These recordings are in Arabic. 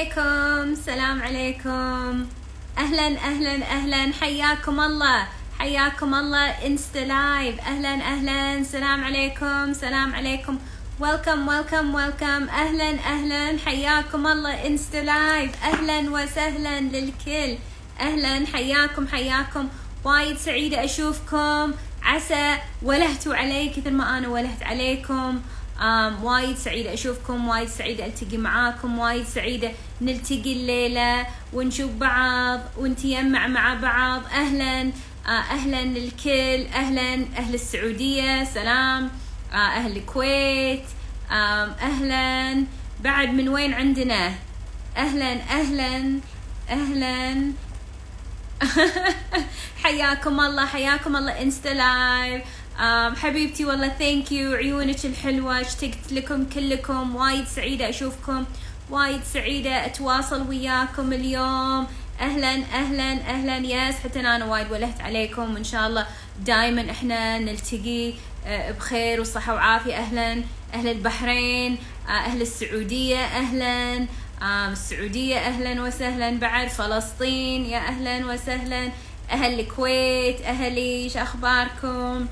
عليكم. سلام عليكم. أهلا أهلا أهلا. حياكم الله. حياكم الله. انستا live أهلا أهلا. سلام عليكم. سلام عليكم. welcome welcome welcome أهلا أهلا. حياكم الله. انستا live أهلا وسهلا للكل. أهلا. حياكم حياكم. وايد سعيدة أشوفكم. عسى ولهتوا علي كثر ما أنا ولهت عليكم. وايد سعيدة أشوفكم وايد سعيدة ألتقي معاكم وايد سعيدة نلتقي الليلة ونشوف بعض ونتيمع مع بعض. أهلا uh, أهلا للكل أهلا أهل السعودية سلام. uh, أهل الكويت أهلا. بعد من وين عندنا؟ أهلا أهلا أهلا. حياكم الله حياكم الله. انستا live حبيبتي والله thank you عيونك الحلوة. اشتقت لكم كلكم. وايد سعيدة أشوفكم. وايد سعيدة أتواصل وياكم اليوم. أهلا أهلا أهلا. yes حتى أنا وايد ولهت عليكم. وإن شاء الله دائما إحنا نلتقي بخير وصحة وعافية. أهلا أهل البحرين أهل السعودية. أهلا السعودية. أهلا وسهلا بعد. فلسطين. يا أهلا وسهلا. أهل الكويت. أهلي إيش أخباركم؟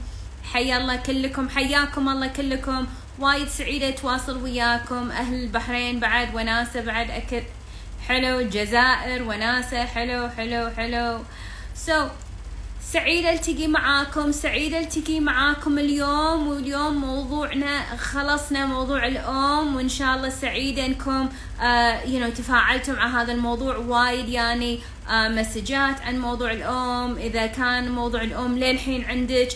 حيا الله كلكم حياكم الله كلكم. وايد سعيدة أتواصل وياكم. أهل البحرين بعد وناسة بعد. أكد حلو. الجزائر وناسة. حلو حلو حلو. سو so, سعيدة التقي معاكم سعيدة التقي معاكم اليوم. واليوم موضوعنا خلصنا موضوع الأم. وإن شاء الله سعيدة إنكم آه you know, تفاعلتوا مع هذا الموضوع وايد. يعني آه مسجات عن موضوع الأم. إذا كان موضوع الأم للحين عندك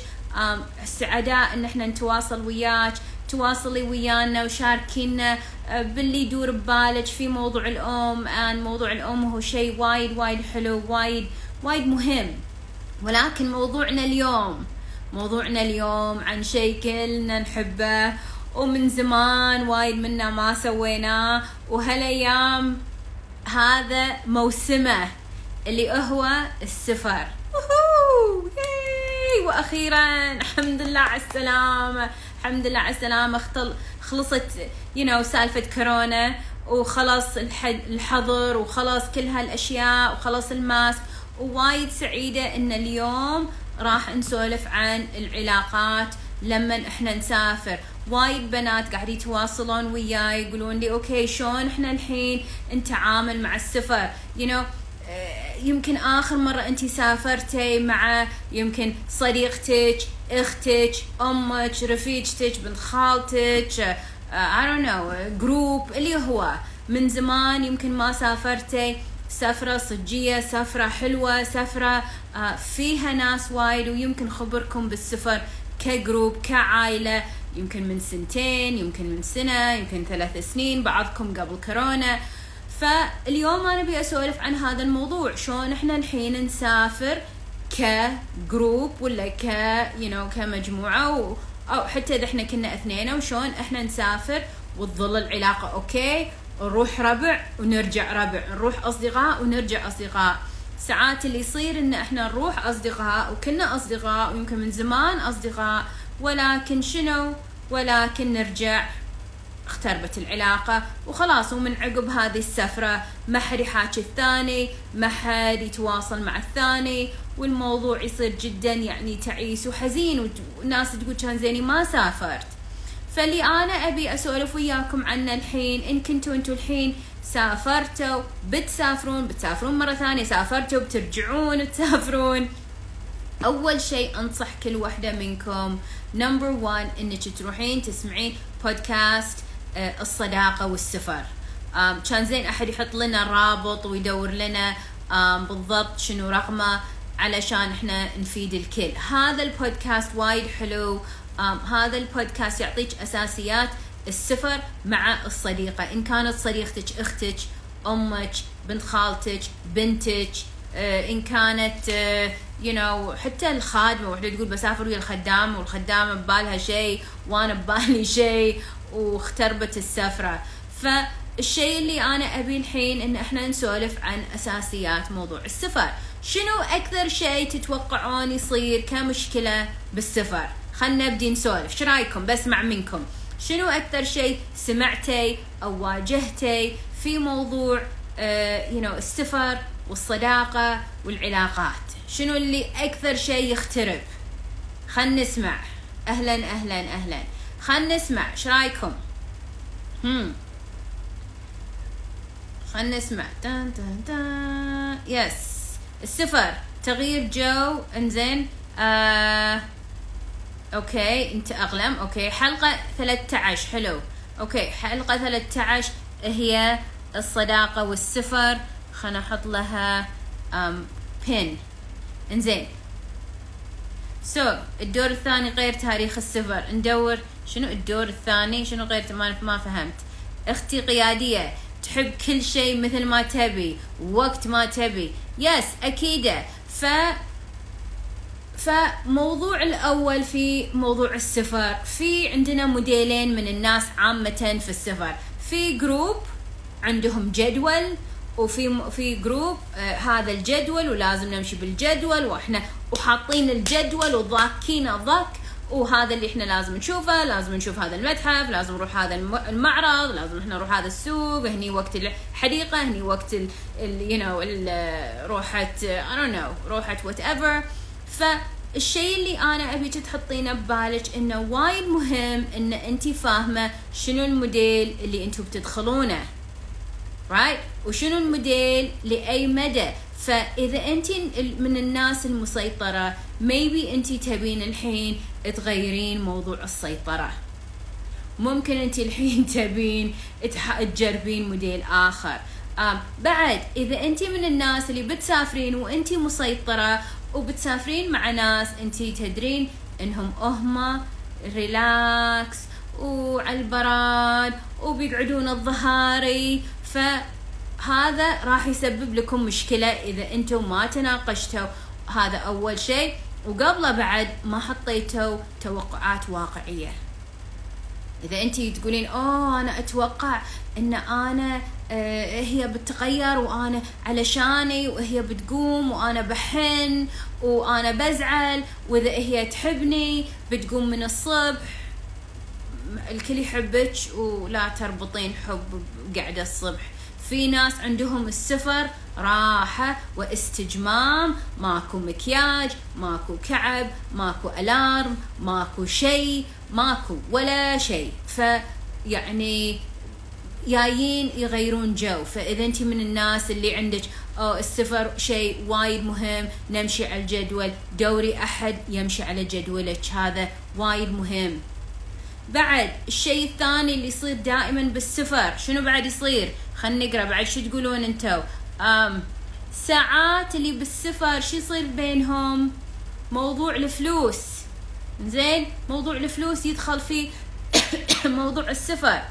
سعداء إن إحنا نتواصل وياك تواصلي ويانا وشاركينا باللي يدور ببالك في موضوع الأم آن موضوع الأم هو شيء وايد وايد حلو وايد وايد مهم. ولكن موضوعنا اليوم موضوعنا اليوم عن شيء كلنا نحبه ومن زمان وايد منا ما سويناه وهالأيام هذا موسمه اللي هو السفر. وأخيرا الحمد لله على السلامة. الحمد لله على السلامة. خلصت يو know, سالفة كورونا وخلص الحظر وخلص كل هالأشياء وخلص الماسك. ووايد سعيدة إن اليوم راح نسولف عن العلاقات لما إحنا نسافر. وايد بنات قاعد يتواصلون وياي يقولون لي okay شلون إحنا الحين نتعامل مع السفر؟ you know يمكن آخر مرة انت سافرتي مع يمكن صديقتك أختك أمك رفيجتك بنت خالتك I don't know group اللي هو. من زمان يمكن ما سافرتي. سفرة صجية سفرة حلوة سفرة فيها ناس وايد ويمكن خبركم بالسفر ك group كعائلة. يمكن من سنتين يمكن من سنة يمكن ثلاث سنين بعضكم قبل كورونا. فاليوم أنا أبي أسولف عن هذا الموضوع. شلون إحنا الحين نسافر ك group ولا ك you know, كمجموعة و... أو حتى إذا إحنا كنا اثنين وشلون إحنا نسافر وتظل العلاقة okay نروح ربع ونرجع ربع نروح أصدقاء ونرجع أصدقاء. ساعات اللي يصير إن إحنا نروح أصدقاء وكنا أصدقاء ويمكن من زمان أصدقاء ولكن شنو؟ ولكن نرجع. اختربت العلاقة وخلاص ومن عقب هذه السفرة ما حد يحاكي الثاني ما حد يتواصل مع الثاني والموضوع يصير جدا يعني تعيس وحزين والناس تقول كان زيني ما سافرت. فاللي أنا أبي أسولف وياكم عنه الحين إن كنتوا أنتوا الحين سافرتوا بتسافرون بتسافرون مرة ثانية سافرتوا بترجعون تسافرون أول شيء أنصح كل وحدة منكم number 1 إنك تروحين تسمعين بودكاست الصداقة والسفر. كان زين أحد يحط لنا رابط ويدور لنا بالضبط شنو رقمه علشان إحنا نفيد الكل. هذا البودكاست وايد حلو. هذا البودكاست يعطيك أساسيات السفر مع الصديقة. إن كانت صديقتك أختك أمك بنت خالتك بنتك إن كانت يو you know, حتى الخادمة وحدة تقول بسافر ويا الخدامة والخدامة ببالها شيء وأنا ببالي شيء واختربت السفرة. فالشيء اللي أنا أبي الحين إن إحنا نسولف عن أساسيات موضوع السفر. شنو أكثر شيء تتوقعون يصير كمشكلة بالسفر؟ خلنا نبدي نسولف. شو رأيكم؟ بسمع منكم. شنو أكثر شيء سمعتي أو واجهتي في موضوع you know السفر والصداقة والعلاقات؟ شنو اللي أكثر شيء يخترب؟ خلنا نسمع. أهلا أهلا أهلا. خلنا نسمع إيش رأيكم؟ هم. خلنا نسمع. تان تان تان yes السفر تغيير جو. انزين. آه أوكي. انت أغلم. أوكي. حلقة 13 حلو. أوكي. حلقة 13 هي الصداقة والسفر خلنا أحط لها آم بين انزين. سو so, الدور الثاني غير تاريخ السفر ندور شنو الدور الثاني؟ شنو غير ما ما فهمت. أختي قيادية تحب كل شيء مثل ما تبي وقت ما تبي. yes أكيدة. ف فموضوع الأول في موضوع السفر. في عندنا موديلين من الناس عامة في السفر. في group عندهم جدول وفي في group آه هذا الجدول ولازم نمشي بالجدول وإحنا وحاطين الجدول وضاكين ضك وهذا اللي إحنا لازم نشوفه لازم نشوف هذا المتحف لازم نروح هذا المعرض لازم إحنا نروح هذا السوق هني وقت الحديقه هني وقت ال you know روحة I don't know روحة whatever فالشيء اللي أنا ابيك تحطينه ببالك إنه وايد مهم إن انت فاهمة شنو الموديل اللي أنتم بتدخلونه. Right وشنو الموديل لأي مدى؟ فإذا أنت من الناس المسيطرة maybe أنت تبين الحين تغيرين موضوع السيطرة. ممكن أنت الحين تبين تجربين موديل آخر. آه بعد إذا أنت من الناس اللي بتسافرين وأنت مسيطرة وبتسافرين مع ناس أنت تدرين إنهم هم ريلاكس وعلى البراد وبيقعدون الظهاري. فهذا راح يسبب لكم مشكلة إذا أنتم ما تناقشتوا هذا أول شيء. وقبله بعد ما حطيتوا توقعات واقعية. إذا أنت تقولين أوه أنا أتوقع أن أنا آه هي بتغير وأنا علشاني وهي بتقوم وأنا بحن وأنا بزعل وإذا هي تحبني بتقوم من الصبح. الكل يحبك ولا تربطين حب قاعدة الصبح. في ناس عندهم السفر راحة واستجمام ماكو مكياج ماكو كعب ماكو ألارم ماكو شيء ماكو ولا شيء. فيعني جايين يغيرون جو. فإذا أنت من الناس اللي عندك أو السفر شيء وايد مهم نمشي على الجدول دوري أحد يمشي على جدولك. هذا وايد مهم. بعد الشيء الثاني اللي يصير دائما بالسفر. شنو بعد يصير؟ خلينا نقرأ بعد شو تقولون انتو. أم ساعات اللي بالسفر شو يصير بينهم؟ موضوع الفلوس. زين موضوع الفلوس يدخل في موضوع السفر.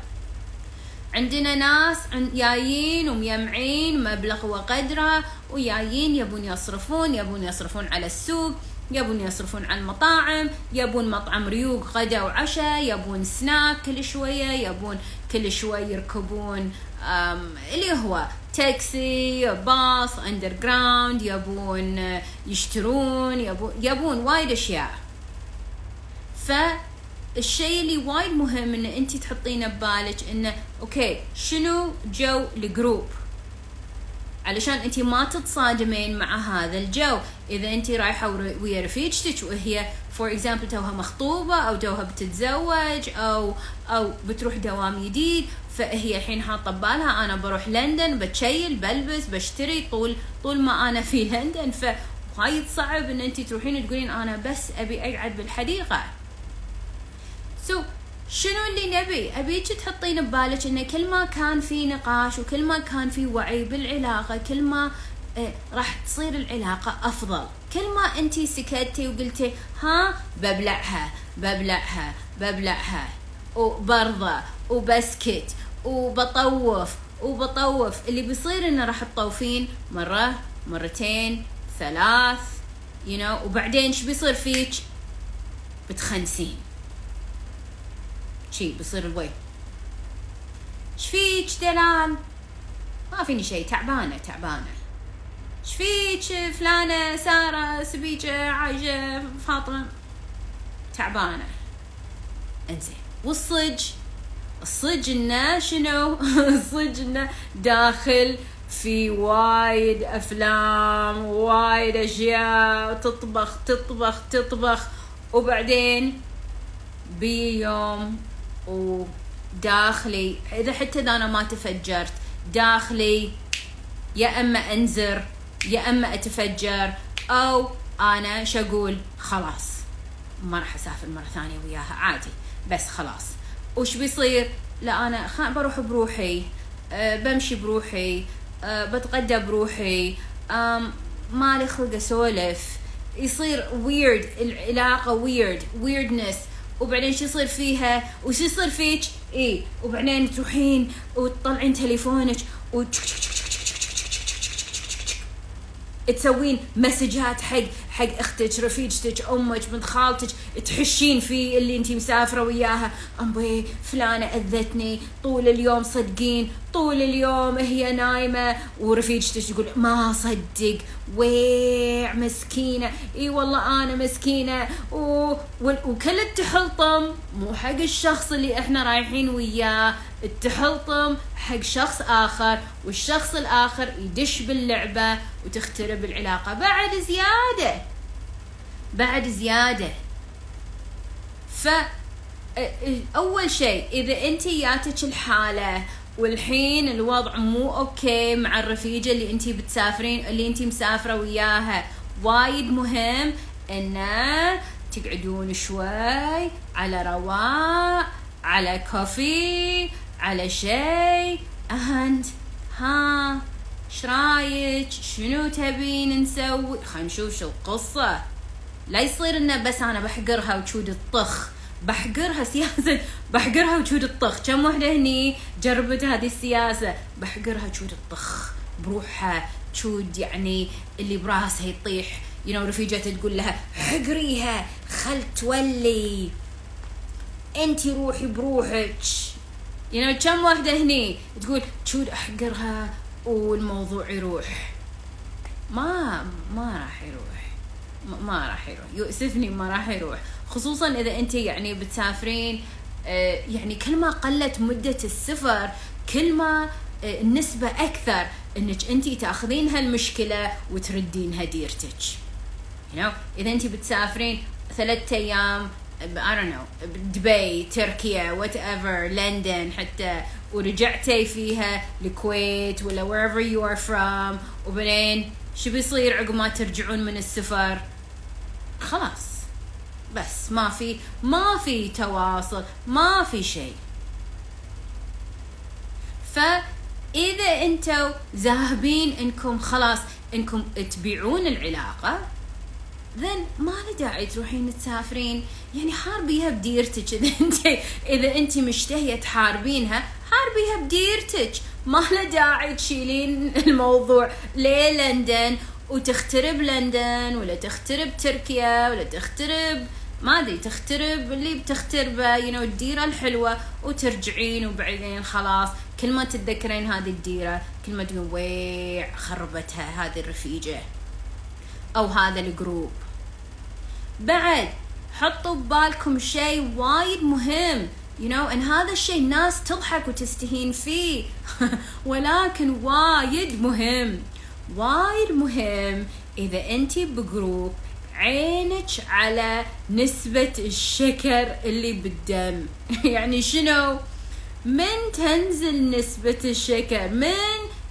عندنا ناس جايين ومجمعين مبلغ وقدره وجايين يبون يصرفون يبون يصرفون على السوق. يبون يصرفون على المطاعم يبون مطعم ريوق غدا وعشاء يبون سناك كل شوية يبون كل شوي يركبون اللي هو تاكسي باص underground يبون يشترون يبون يبون وايد أشياء. فالشيء اللي وايد مهم إن انت تحطينه ببالك إنه okay شنو جو ال group؟ علشان انت ما تتصادمين مع هذا الجو. إذا انت رايحة ويا رفيجتك وهي for example توها مخطوبة أو توها بتتزوج أو أو بتروح دوام جديد فهي الحين حاطة ببالها أنا بروح لندن بتشيل بلبس بشتري طول طول ما أنا في لندن. فوايد صعب إن انت تروحين تقولين أنا بس أبي أقعد بالحديقة. so so, شنو اللي نبي؟ ابيك تحطين ببالك إنه كل ما كان في نقاش وكل ما كان في وعي بالعلاقة كل ما إيه راح تصير العلاقة أفضل. كل ما أنت سكتي وقلتي ها ببلعها ببلعها ببلعها وبرضى وبسكت وبطوف وبطوف. اللي بيصير إنه راح تطوفين مرة مرتين ثلاث you know وبعدين إيش بيصير فيك؟ بتخنسين. شي بيصير الوي. إيش فيك دلال ما فيني شيء تعبانة تعبانة. إيش فيك فلانة سارة سبيجة عايشة فاطمة؟ تعبانة. انزين والصج؟ الصج إنه شنو؟ الصج إنه داخل في وايد أفلام وايد أشياء. تطبخ تطبخ تطبخ وبعدين بي يوم وداخلي إذا حتى إذا أنا ما تفجرت داخلي يا إما أنزر يا إما أتفجر أو أنا شقول خلاص ما راح أسافر مرة ثانية وياها عادي بس خلاص. وش بيصير؟ لا أنا. بروح بروحي أه بمشي بروحي أه بتغدى بروحي أم مالي خلق أسولف. يصير weird العلاقة weird و weirdness وبعدين شو يصير فيها وش يصير فيك اي وبعدين تروحين وتطلعين تليفونك و تسوين مسجات حق حق أختك رفيجتك أمك بنت خالتك تحشين فيه اللي انت مسافرة وياها. امبي فلانة أذتني طول اليوم صدقين طول اليوم هي نايمة. ورفيجتك تقول ما صدق ويع مسكينة. إي والله أنا مسكينة. و... وكل التحلطم مو حق الشخص اللي إحنا رايحين وياه. التحلطم حق شخص آخر والشخص الآخر يدش باللعبة وتخترب العلاقة. بعد زيادة بعد زيادة. ف أول شيء إذا أنت جاتك الحالة والحين الوضع مو أوكي مع الرفيجة اللي أنت بتسافرين اللي أنت مسافرة وياها وايد مهم انه تقعدون شوي على رواق على كوفي على شيء اهند ها إيش رايك شنو تبين نسوي؟ خلينا نشوف شو القصة. لا يصير إنه بس أنا بحقرها وتشود الطخ. بحقرها سياسة بحقرها وتشود الطخ. كم وحدة هني جربت هذه السياسة؟ بحقرها تشود الطخ. بروحها تشود يعني اللي براسها يطيح. you know رفيجتها تقول لها حقريها خل تولي. انت روحي بروحك. you know كم واحدة هني تقول تشود أحقرها والموضوع يروح. ما ما راح يروح. ما راح يروح. يؤسفني ما راح يروح. خصوصا إذا أنت يعني بتسافرين آه، يعني كل ما قلت مدة السفر كل ما آه، النسبة أكثر إنك أنت تأخذين هالمشكلة وتردينها ديرتك. You know إذا أنت بتسافرين ثلاثة أيام I don't know دبي تركيا whatever لندن حتى ورجعتي فيها الكويت ولا wherever you are from وبعدين شو بيصير عقب ما ترجعون من السفر؟ خلاص. بس ما في ما في تواصل ما في شيء. فإذا أنتوا ذاهبين انكم خلاص انكم تبيعون العلاقة ذن ما له داعي تروحين تسافرين. يعني حاربيها بديرتك إذا انت إذا انت مشتهية تحاربينها حاربيها بديرتك ما له داعي تشيلين الموضوع للندن وتخترب لندن ولا تخترب تركيا ولا تخترب ما أدري تخترب اللي بتختربه you know الديرة الحلوة وترجعين وبعدين خلاص. كل ما تتذكرين هذه الديرة كل ما تقول ويع خربتها هذه الرفيجة. أو هذا ال group. بعد حطوا ببالكم شيء وايد مهم you know ان هذا الشيء ناس تضحك وتستهين فيه. ولكن وايد مهم. وايد مهم إذا انت بجروب عينك على نسبة الشكر اللي بالدم. يعني شنو؟ من تنزل نسبة الشكر؟ من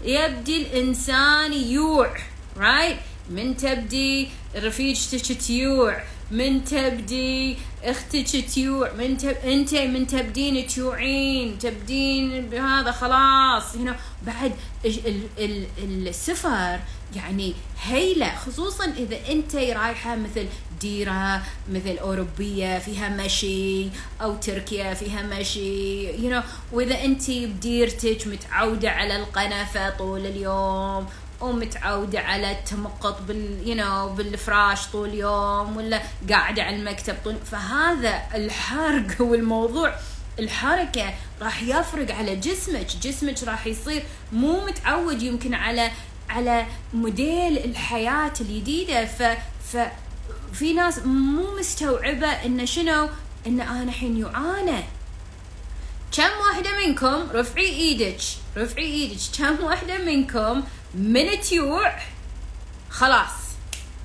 يبدي الإنسان يوع right? من تبدي رفيجتك تيوع من تبدي أختك تيوع من تب... انت من تبدين تيوعين تبدين بهذا خلاص. هنا بعد ال... ال... السفر يعني هيلة خصوصا إذا أنت رايحة مثل ديرة مثل أوروبية فيها مشي أو تركيا فيها مشي. you know, وإذا أنت بديرتك متعودة على القنفة طول اليوم ومتعودة على التمقط بال you know, بالفراش طول اليوم ولا قاعدة على المكتب طول فهذا الحرق والموضوع الحركة راح يفرق على جسمك جسمك راح يصير مو متعود يمكن على على موديل الحياة الجديدة. ف ف في ناس مو مستوعبة إن شنو؟ إن أنا الحين يعانى. كم واحدة منكم رفعي إيدك رفعي إيدك. كم واحدة منكم من تيوع خلاص.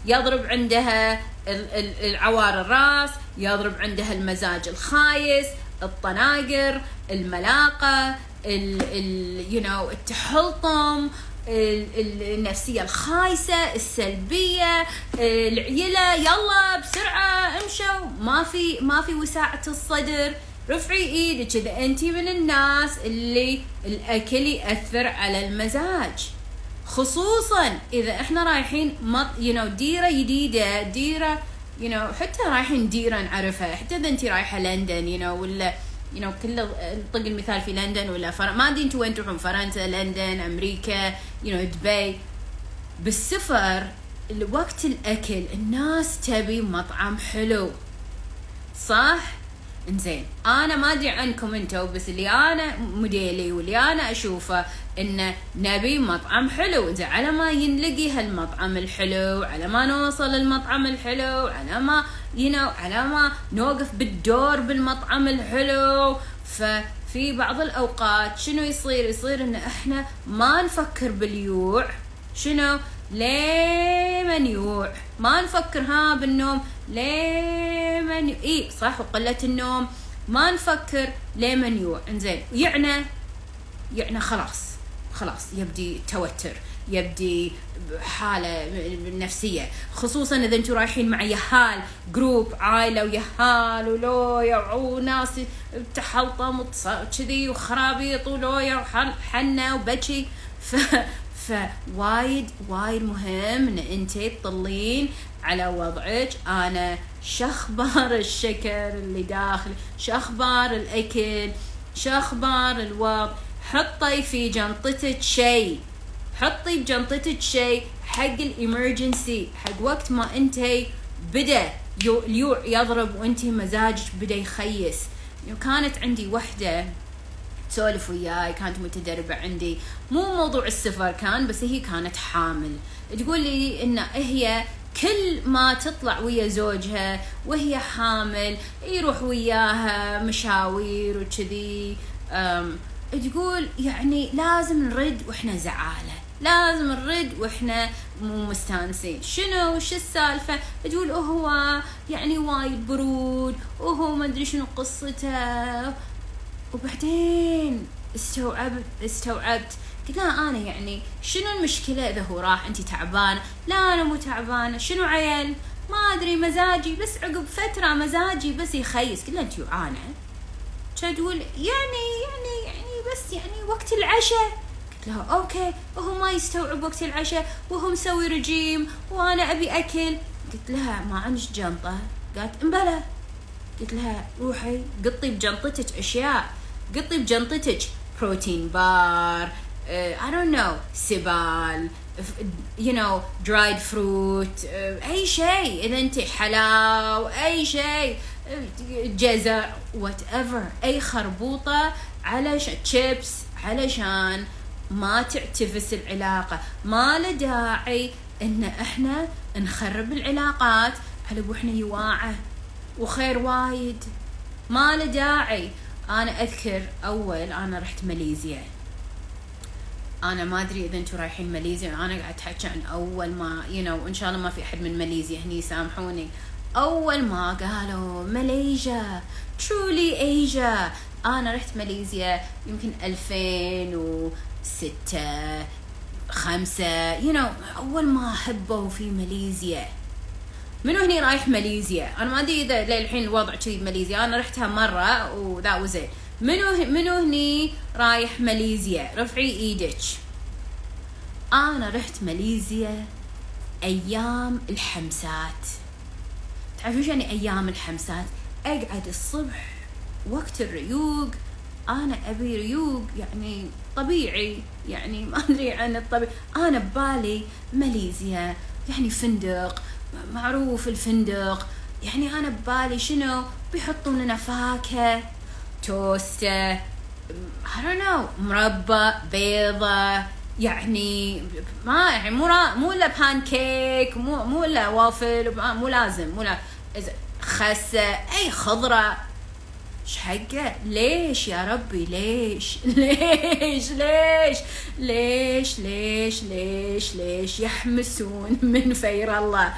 يضرب عندها ال- ال- العوار الراس يضرب عندها المزاج الخايس الطناقر الملاقة ال ال you know التحلطم ال- ال- النفسية الخايسة السلبية العيلة. يلا بسرعة امشوا. ما في ما في وساعة الصدر. رفعي إيدك اذا انت من الناس اللي الأكل يأثر على المزاج. خصوصا إذا إحنا رايحين مط you know ديرة جديدة ديرة you know حتى رايحين ديرة نعرفها. حتى إذا أنت رايحة لندن يو نو ولا يو نو كل طق المثال في لندن ولا فر... ما أدري أنتم وين تروحون فرنسا لندن أمريكا you know دبي. بالسفر وقت الأكل الناس تبي مطعم حلو. صح؟ إنزين. أنا ما أدري عنكم أنتم بس اللي أنا موديلي واللي أنا أشوفه انه نبي مطعم حلو. انزين على ما ينلقي هالمطعم الحلو على ما نوصل المطعم الحلو على ما know, على ما نوقف بالدور بالمطعم الحلو. ففي بعض الأوقات شنو يصير؟ يصير إن إحنا ما نفكر باليوع. شنو؟ لمن يوع. ما نفكر ها بالنوم لمن يو... اي صح وقلة النوم. ما نفكر لمن يوع. إنزين يعني يعني خلاص. خلاص يبدي توتر يبدي حالة نفسية. خصوصا إذا أنتم رايحين مع يهال group عائلة ويهال ولويا وناس تحلطم كذي وخرابيط ولويا وحنة وبكي. ف فوايد وايد مهم إن أنت تطلين على وضعك. أنا شخبار الشكر اللي داخل شخبار الأكل شخبار الوضع. حطي في جنطتك شيء. حطي بجنطتك شيء حق الإمرجنسي حق وقت ما انت بدأ يو- اليوع يضرب وانت مزاجك بدأ يخيس. يعني كانت عندي وحدة تسولف وياي كانت متدربة عندي. مو موضوع السفر كان بس هي كانت حامل. تقول لي إن هي كل ما تطلع ويا زوجها وهي حامل يروح وياها مشاوير وكذي تقول يعني لازم نرد وإحنا زعالة لازم نرد وإحنا مو مستانسين. شنو؟ وش السالفة؟ تقول هو يعني وايد برود وهو ما أدري شنو قصته. وبعدين استوعبت استوعبت. قلت لها أنا يعني شنو المشكلة إذا هو راح؟ انت تعبانة. لا أنا مو تعبانة. شنو عيل؟ ما أدري مزاجي بس عقب فترة مزاجي بس يخيس. قلت لها أنت جوعانه تقول يعني يعني يعني بس يعني وقت العشاء. قلت لها okay. وهو ما يستوعب وقت العشاء. وهو مسوي رجيم. وأنا أبي أكل. قلت لها ما عندك جنطة. قالت امبلا. قلت لها روحي قطي بجنطتك أشياء. قطي بجنطتك. بروتين بار. I don't know. سبال. ف- you know dried fruit uh, أي شيء. إذا أنت حلاو أي شيء uh, جزر whatever. أي خربوطة علشان تشيبس علشان ما تعتفس العلاقة. ما له داعي إن إحنا نخرب العلاقات. على وإحنا يواعه؟ وخير وايد. ما له داعي. أنا أذكر أول أنا رحت ماليزيا. أنا ما أدري إذا أنتم رايحين ماليزيا. أنا قاعد احكي عن أول ما يو you know وان شاء الله ما في أحد من ماليزيا هني سامحوني أول ما قالوا ماليزيا ترولي ايجا أنا رحت ماليزيا يمكن 2006 خمسة يو know أول ما هبوا في ماليزيا. منو هني رايح ماليزيا؟ أنا ما أدري إذا للحين الوضع كذي بماليزيا. أنا رحتها مرة وذا واز منو منو هني رايح ماليزيا؟ رفعي إيدك. أنا رحت ماليزيا أيام الحمسات. تعرفون يعني أيام الحمسات؟ أقعد الصبح وقت الريوق. أنا أبي ريوق يعني طبيعي يعني ما أدري عن الطبيعي. أنا ببالي ماليزيا يعني فندق معروف الفندق. يعني أنا ببالي شنو؟ بيحطون لنا فاكهة. توستة I don't know مربى بيضة يعني ما يعني مو مو الا بان كيك مو مو الا وافل مو لازم مو لا إذا خسة اي خضرة. حقه ليش يا ربي؟ ليش؟ ليش؟ ليش؟ ليش؟ ليش؟ ليش؟ ليش؟ يحمسون من فير الله.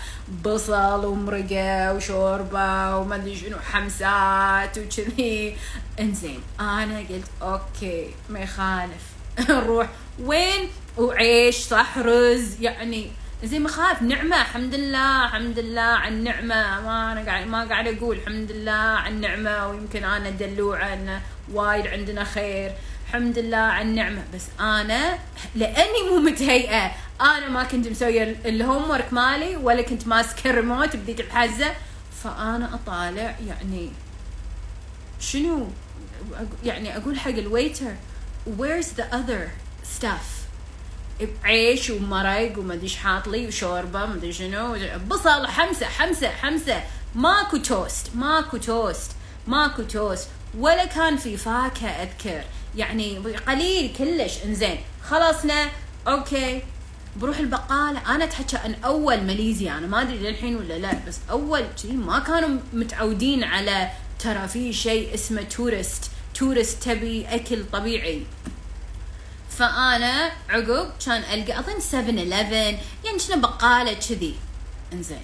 بصل ومرقة وشوربة وما ادري شنو حمسات وكذي. انزين أنا قلت okay ما يخالف. نروح. وين؟ وعيش صح رز يعني زي ما خاف نعمة الحمد لله الحمد لله على النعمة. ما أنا قاعد ما قاعد أقول الحمد لله على النعمة ويمكن أنا دلوعة أن وايد عندنا خير. الحمد لله على النعمة. بس أنا لأني مو متهيئة أنا ما كنت مسوية ال homework مالي ولا كنت ماسكة الريموت بذيك الحزة فأنا أطالع يعني شنو؟ يعني أقول حق ال waiter where's the other stuff? بعيش ومرق ادري حاط لي وشوربة ما أدري شنو. بصل حمسه حمسه حمسه ماكو توست ماكو توست ماكو توست. ولا كان في فاكهة أذكر. يعني قليل كلش. إنزين خلصنا. okay. بروح البقالة. أنا أتحكى عن أول ماليزيا أنا ما أدري للحين ولا لا بس أول شيء ما كانوا متعودين على ترى في شيء اسمه tourist. tourist تبي أكل طبيعي. فأنا عقب كان ألقى أظن 7 11 يعني كنا بقالة كذي. إنزين.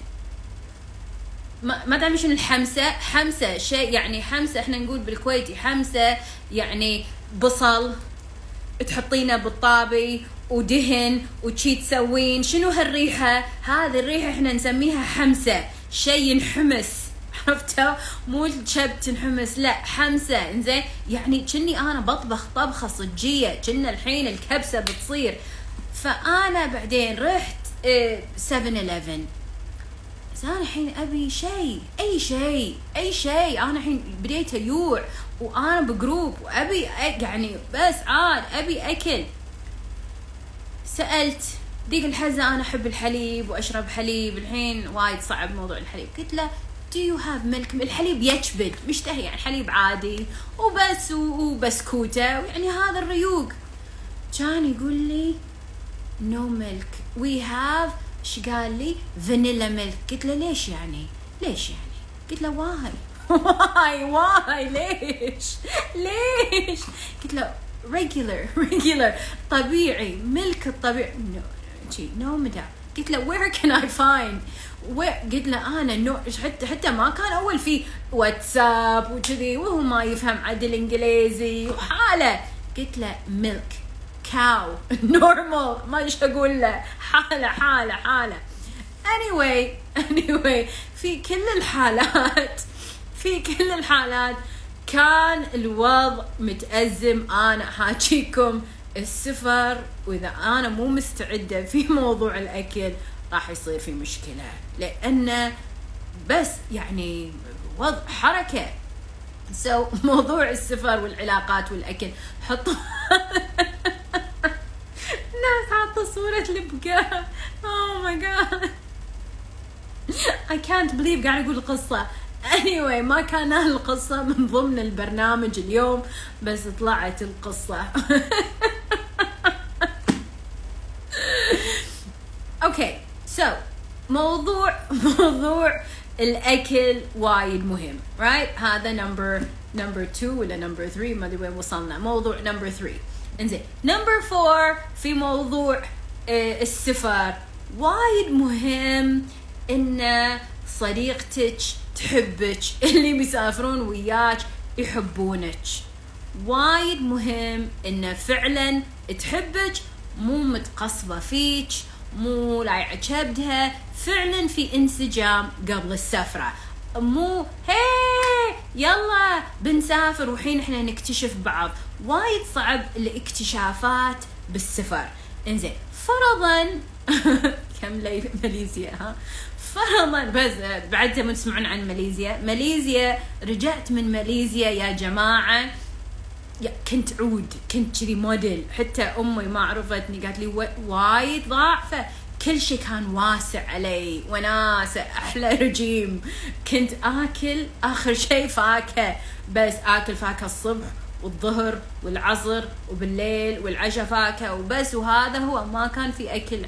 ما تعرفين شنو الحمسة؟ حمسة شيء يعني حمسة إحنا نقول بالكويتي حمسة يعني بصل تحطينه بالطابي ودهن وشي تسوين شنو هالريحة؟ هذه الريحة إحنا نسميها حمسة شيء ينحمس. عرفتوا مو الشب تنحمس لا حمسة إنزين. يعني كني أنا بطبخ طبخة صجية كنا الحين الكبسة بتصير. فأنا بعدين رحت 7 11 بس أنا الحين أبي شيء أي شيء أي شيء. أنا الحين بديت ايوع وأنا بجروب وأبي يعني بس عاد أبي أكل. سألت ذيك الحزة أنا أحب الحليب وأشرب حليب. الحين وايد صعب موضوع الحليب. قلت له do you have milk? الحليب يكبد مشتهي يعني حليب عادي. وبس وبسكوتة يعني هذا الريوق. كان يقول لي no milk. We have إيش قال لي؟ vanilla milk قلت له ليش يعني؟ ليش يعني؟ قلت له why why why ليش؟ ليش؟ قلت له regular regular طبيعي. milk الطبيعي. No, no madam قلت له where can I find? وقلت له أنا نوع حتى حتى ما كان أول في واتساب وكذي وهو ما يفهم عدل إنجليزي وحاله. قلت له ميلك كاو نورمال ما إيش أقول له. حاله حاله حاله. Anyway anyway في كل الحالات في كل الحالات كان الوضع متأزم. أنا حاجيكم السفر وإذا أنا مو مستعدة في موضوع الأكل راح يصير في مشكلة. لأن بس يعني وضع حركة. so so, موضوع السفر والعلاقات والأكل حطوا ناس حاطة صورة البقاء oh my god. I can't believe قاعد أقول القصة anyway ما كان القصة من ضمن البرنامج اليوم بس طلعت القصة. okay so موضوع موضوع الأكل وايد مهم right right? هذا number number 2 ولا number 3 ما أدري وين وصلنا. موضوع number 3 إنزين number 4 في موضوع السفر. وايد مهم ان صديقتك تحبك اللي بيسافرون وياك يحبونك. وايد مهم انه فعلا تحبك مو متقصبة فيك مو لايعة كبدها فعلا في انسجام قبل السفرة. مو هي يلا بنسافر وحين إحنا نكتشف بعض. وايد صعب الاكتشافات بالسفر. إنزين فرضا كم ماليزيا ها؟ فرضا بس بعد تبون تسمعون عن ماليزيا. ماليزيا رجعت من ماليزيا يا جماعة. كنت عود كنت كذي موديل. حتى أمي ما عرفتني. قالت لي وايد ضعفه كل شيء كان واسع علي. وناسة أحلى رجيم. كنت آكل آخر شيء فاكهة. بس آكل فاكهة الصبح. والظهر والعصر وبالليل والعشاء فاكهة وبس. وهذا هو ما كان في أكل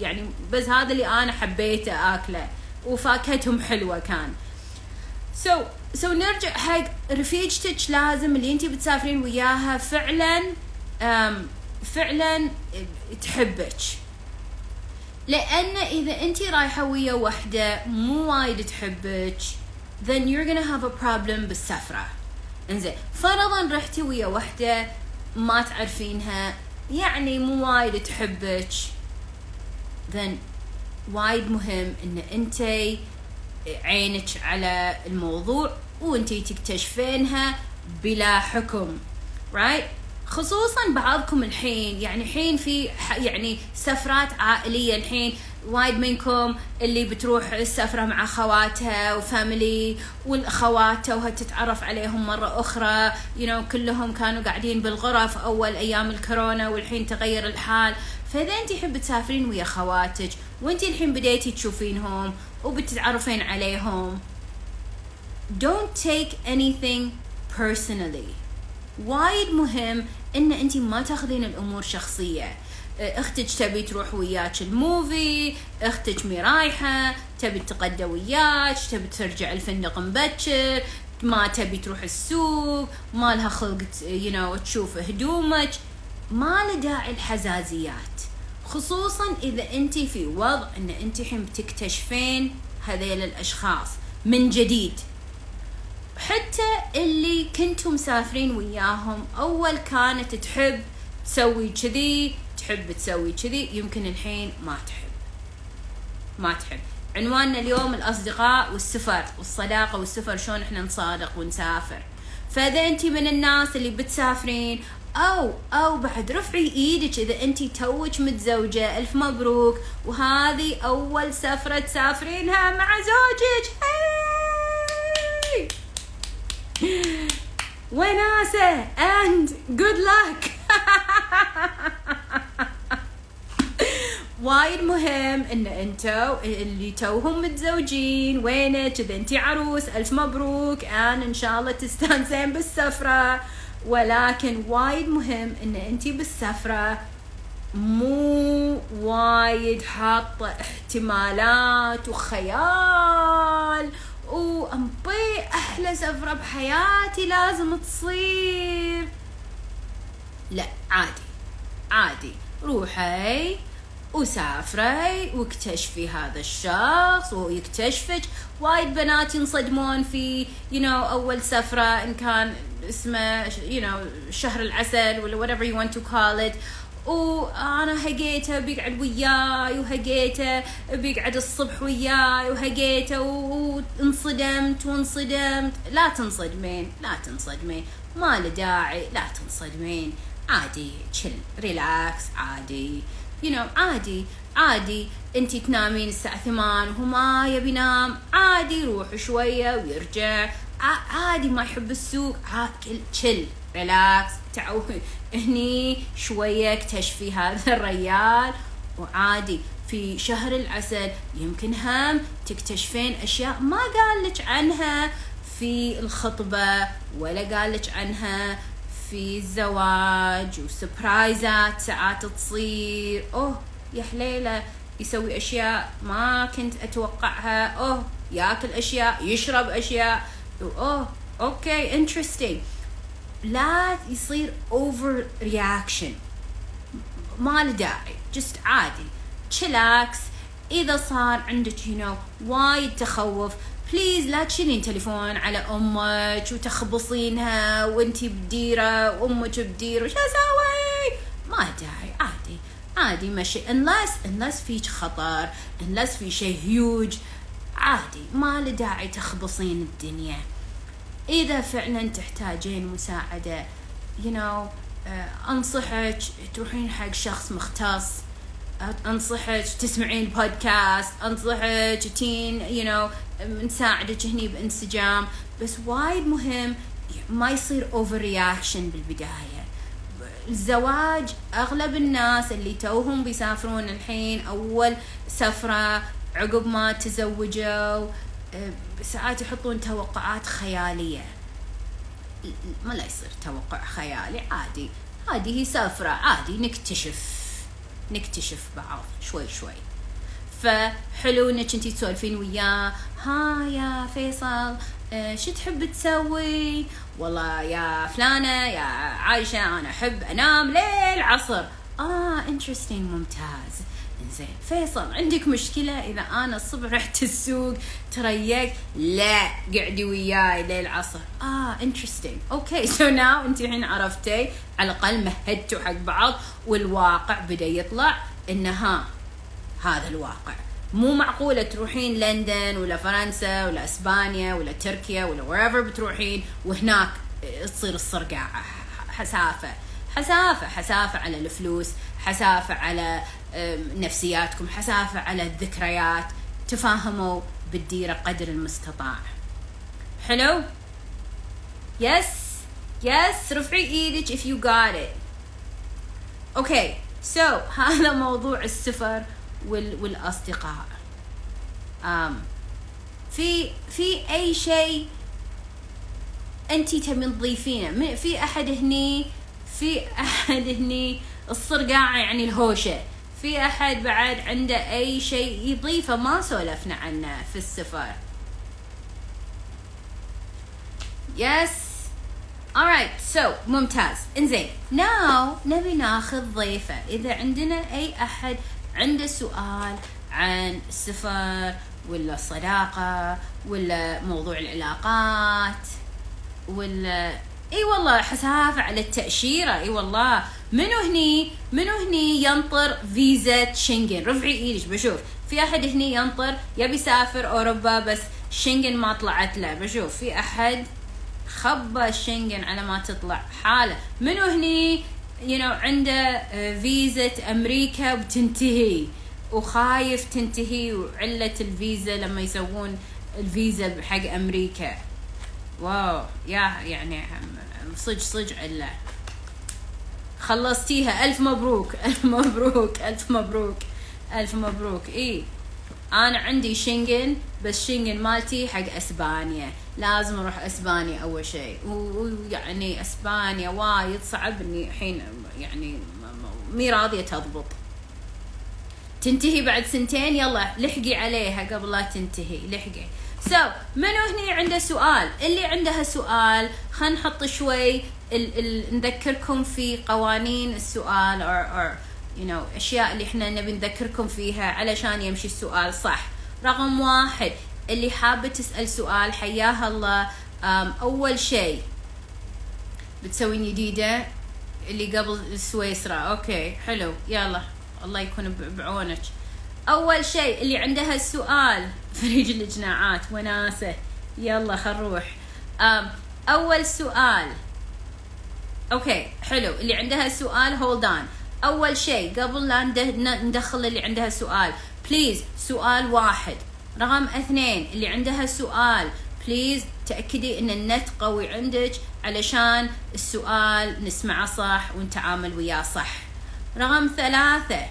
يعني بس هذا اللي أنا حبيته آكله. وفاكهتهم حلوة كان. so so, so so نرجع حق رفيجتك لازم اللي انت بتسافرين وياها فعلا um, فعلا تحبك. لأن إذا انت رايحة ويا وحدة مو وايد تحبك then you're gonna have a problem بالسفرة. إنزين فرضا رحتي ويا وحدة ما تعرفينها يعني مو وايد تحبك. Then وايد مهم إن أنت عينك على الموضوع وانتي تكتشفينها بلا حكم right خصوصا بعضكم الحين يعني الحين في يعني سفرات عائلية الحين وايد منكم اللي بتروح السفرة مع خواتها وفاميلي والخواتها وهتتعرف عليهم مرة أخرى. You know كلهم كانوا قاعدين بالغرف أول أيام الكورونا والحين تغير الحال. فإذا أنت حب تسافرين ويا خواتك وأنت الحين بديتي تشوفينهم وبتتعرفين عليهم don't take anything personally. وايد مهم إن أنت ما تاخذين الأمور شخصية. أختك تبي تروح وياك ال movie أختك مي رايحه تبي تتغدى وياك تبي ترجع الفندق مبكر ما تبي تروح السوق ما لها خلق you know, تشوف هدومك. ما له داعي الحزازيات. خصوصا إذا انت في وضع إن انت الحين بتكتشفين هذيل الأشخاص من جديد. حتى اللي كنتم مسافرين وياهم أول كانت تحب تسوي كذي تحب تسوي كذي يمكن الحين ما تحب. ما تحب. عنواننا اليوم الأصدقاء والسفر والصداقة والسفر شلون إحنا نصادق ونسافر. فإذا أنت من الناس اللي بتسافرين أو أو بعد رفعي إيدك إذا أنت توك متزوجة ألف مبروك. وهذه أول سفرة تسافرينها مع زوجك. وناسه and good luck! وايد مهم إن انتو اللي توهم متزوجين وينك؟ إذا انتي عروس ألف مبروك. آن إن شاء الله تستانسين بالسفرة. ولكن وايد مهم إن انتي بالسفرة مو وايد حاطه احتمالات وخيال. وأمبي أحلى سفرة بحياتي لازم تصير. لا عادي عادي. روحي. وسافري واكتشفي هذا الشخص ويكتشفك. وايد بنات ينصدمون في you know أول سفرة إن كان اسمه you know شهر العسل ولا whatever you want to call it. وأنا هقيته بيقعد وياي وهقيته بيقعد الصبح وياي وهقيته وانصدمت وانصدمت. لا تنصدمين لا تنصدمين. ما له داعي لا تنصدمين. عادي chill relax عادي. you know, عادي عادي انت تنامين الساعة ثمان وهو ما يبي ينام عادي روح شوية ويرجع عادي ما يحب السوق عادي تشل ريلاكس تعود هني شوية اكتشفي هذا الريال وعادي في شهر العسل يمكن هم تكتشفين أشياء ما قال لك عنها في الخطبة ولا قال لك عنها في الزواج وسبرايزات ساعات تصير أوه يا حليلة يسوي أشياء ما كنت أتوقعها أوه ياكل أشياء يشرب أشياء oh okay interesting لا يصير overreaction ما له داعي just عادي. chillax إذا صار عندك you know وايد تخوف please لا تشيلين تليفون على أمك وتخبصينها وانتي بديره وامك بديره وش أسوي؟ ما داعي عادي عادي مشي unless unless فيك خطر unless في شيء هيوج عادي ما له داعي تخبصين الدنيا. إذا فعلا تحتاجين مساعدة you know أنصحك تروحين حق شخص مختص. أنصحك تسمعين بودكاست أنصحك تين you know نساعدك هني بإنسجام. بس وايد مهم ما يصير overreaction بالبداية. الزواج أغلب الناس اللي توهم بيسافرون الحين أول سفرة عقب ما تزوجوا ساعات يحطون توقعات خيالية. ما لا يصير توقع خيالي عادي. هذه هي سفرة عادي نكتشف. نكتشف بعض شوي شوي. فحلو انك انتي تسولفين وياه ها يا فيصل آه، شو تحب تسوي؟ والله يا فلانة يا عايشة أنا أحب أنام ليل عصر. آه interesting ممتاز. زين. فيصل عندك مشكلة؟ إذا أنا الصبح رحت السوق تريقت لا قعدي وياي ليل عصر. آه interesting okay so now أنت الحين عرفتي على الأقل مهدتوا حق بعض والواقع بدأ يطلع إنه ها هذا الواقع. مو معقولة تروحين لندن ولا فرنسا ولا إسبانيا ولا تركيا ولا wherever بتروحين وهناك تصير الصرقعة حسافة. حسافة حسافة على الفلوس حسافة على نفسياتكم حسافة على الذكريات تفاهموا بالديرة قدر المستطاع. حلو؟ yes yes رفعي إيدك if you got it. okay so so, هذا موضوع السفر وال والأصدقاء. um, في في أي شيء أنت تبين تضيفينه؟ في أحد هني في أحد هني الصرقاعة يعني الهوشة. في أحد بعد عنده أي شيء يضيفه؟ ما سولفنا عنه في السفر. يس alright so ممتاز. إنزين. Now نبي ناخذ ضيفة. إذا عندنا أي أحد عنده سؤال عن السفر ولا الصداقة ولا موضوع العلاقات ولا إي والله حسافة على التأشيرة. إي والله. منو هني؟ منو هني ينطر فيزا شنغن؟ رفعي إيدك بشوف. في أحد هني ينطر؟ يبي يسافر أوروبا بس شنغن ما طلعت له. بشوف. في أحد خبى الشنغن على ما تطلع حاله. منو هني؟ you you know, عنده فيزا أمريكا وتنتهي. وخايف تنتهي وعلة الفيزا لما يسوون الفيزا حق أمريكا. wow. يا يعني صج صج علة. خلصتيها. ألف مبروك. ألف مبروك. ألف مبروك. ألف مبروك. اي أنا عندي شنغن بس شنغن مالتي حق أسبانيا. لازم أروح أسبانيا أول شيء ويعني أسبانيا وايد صعب إني الحين يعني مي راضية تضبط. تنتهي بعد سنتين؟ يلا لحقي عليها قبل لا تنتهي. لحقي. سو so, منو هني عنده سؤال؟ اللي عندها سؤال خلينا نحط شوي ال ال نذكركم في قوانين السؤال or, or you know أشياء اللي إحنا نبي نذكركم فيها علشان يمشي السؤال صح. رقم واحد اللي حابة تسأل سؤال حياها الله. أول شيء بتسوين جديدة اللي قبل السويسرا okay حلو. يلا الله يكون بعونك. أول شيء اللي عندها السؤال فريج الجناعات وناسة. يلا خل نروح. أول سؤال. okay حلو. اللي عندها سؤال hold on. أول شيء قبل لا ندخل اللي عندها سؤال. please سؤال واحد. رقم اثنين اللي عندها سؤال. please تأكدي إن النت قوي عندك علشان السؤال نسمعه صح ونتعامل وياه صح. رقم ثلاثة.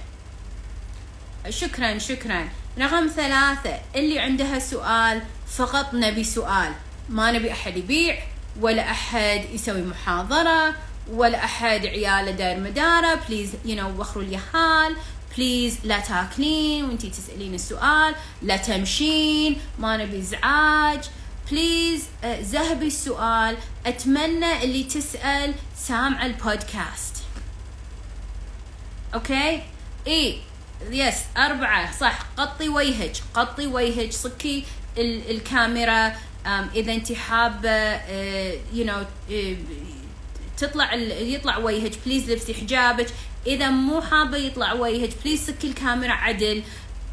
شكرا شكرا. رقم ثلاثة اللي عندها سؤال فقط نبي سؤال. ما نبي أحد يبيع ولا أحد يسوي محاضرة ولا أحد عياله داير مدارة. please you know وخروا اليهال please لا تاكلين. وانتي تسألين السؤال. لا تمشين. ما نبي إزعاج. please ذهبي السؤال. أتمنى اللي تسأل سامع البودكاست. okay اي yes أربعة صح. قطي وجهك قطي وجهك صكي الكاميرا إذا أنت حابة you know تطلع يطلع وجهك please لبسي حجابك. إذا مو حابة يطلع وجهك please سكي الكاميرا عدل.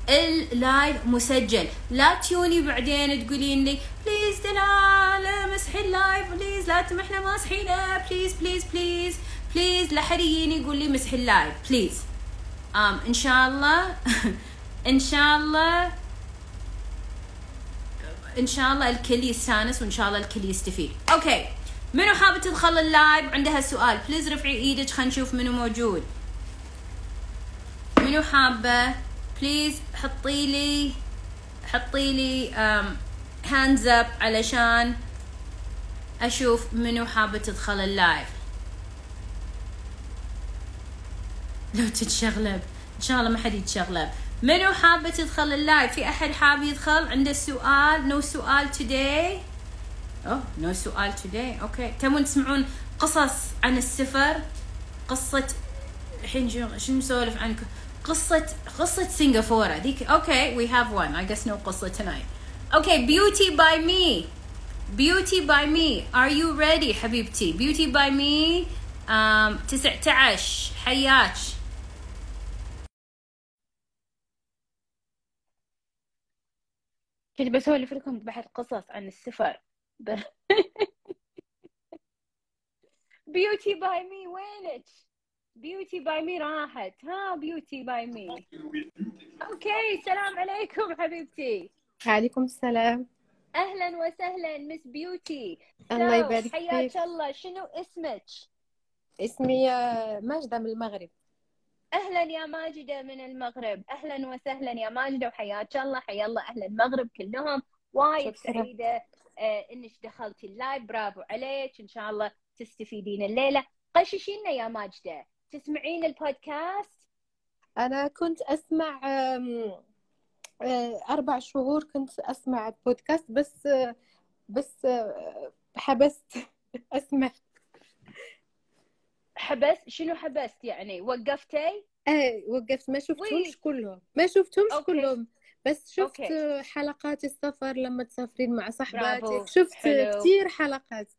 ال live مسجل. لا تيوني بعدين تقولين لي please دلال مسحي ال live please لا إحنا ماسحينه. please please please please لا حد يجيني يقول لي مسحي ال live please um إن شاء الله إن شاء الله إن شاء الله الكل يستانس وإن شاء الله الكل يستفيد. okay. منو حابة تدخل ال live؟ عندها سؤال. please رفعي إيدك خلينا نشوف منو موجود. منو حابة؟ please حطي لي حطي لي hands up علشان أشوف منو حابة تدخل ال live. لو تتشغلب. إن شاء الله ما حد يتشغلب. منو حابة تدخل ال live في أحد حاب يدخل؟ عنده سؤال؟ no سؤال today oh no سؤال today. okay. تبون تسمعون قصص عن السفر؟ قصة الحين شنو نسولف عنكم قصة قصة سنغافورة. ذيك okay we have one. I guess no قصة tonight. أوكي beauty by me. beauty by me. Are you ready حبيبتي؟ by me. um, 19 حياك كنت بسولف لكم بعد قصص عن السفر. beauty by me وينك؟ beauty by me راحت ها؟ beauty by me okay السلام عليكم حبيبتي. عليكم السلام. أهلا وسهلا Miss Beauty الله يبارك فيك. حياك الله. شنو اسمك؟ اسمي آه، ماجدة من المغرب. أهلا يا ماجدة من المغرب. أهلا وسهلا يا ماجدة وحياك الله حيا الله أهل المغرب كلهم. وايد. سعيدة آه إنك دخلتي ال live. bravo عليك. إن شاء الله تستفيدين الليلة. قششينا يا ماجدة. تسمعين البودكاست؟ أنا كنت أسمع آم، آه، أربع شهور كنت أسمع بودكاست بس آه، بس حبست أسمع. حبست شنو حبست يعني وقفتي إيه وقفت ما. شفتهمش كلهم ما شفتهمش okay. كلهم بس شفت okay. حلقات السفر لما تسافرين مع برافو. صحباتك شفت حلو. كتير حلقات.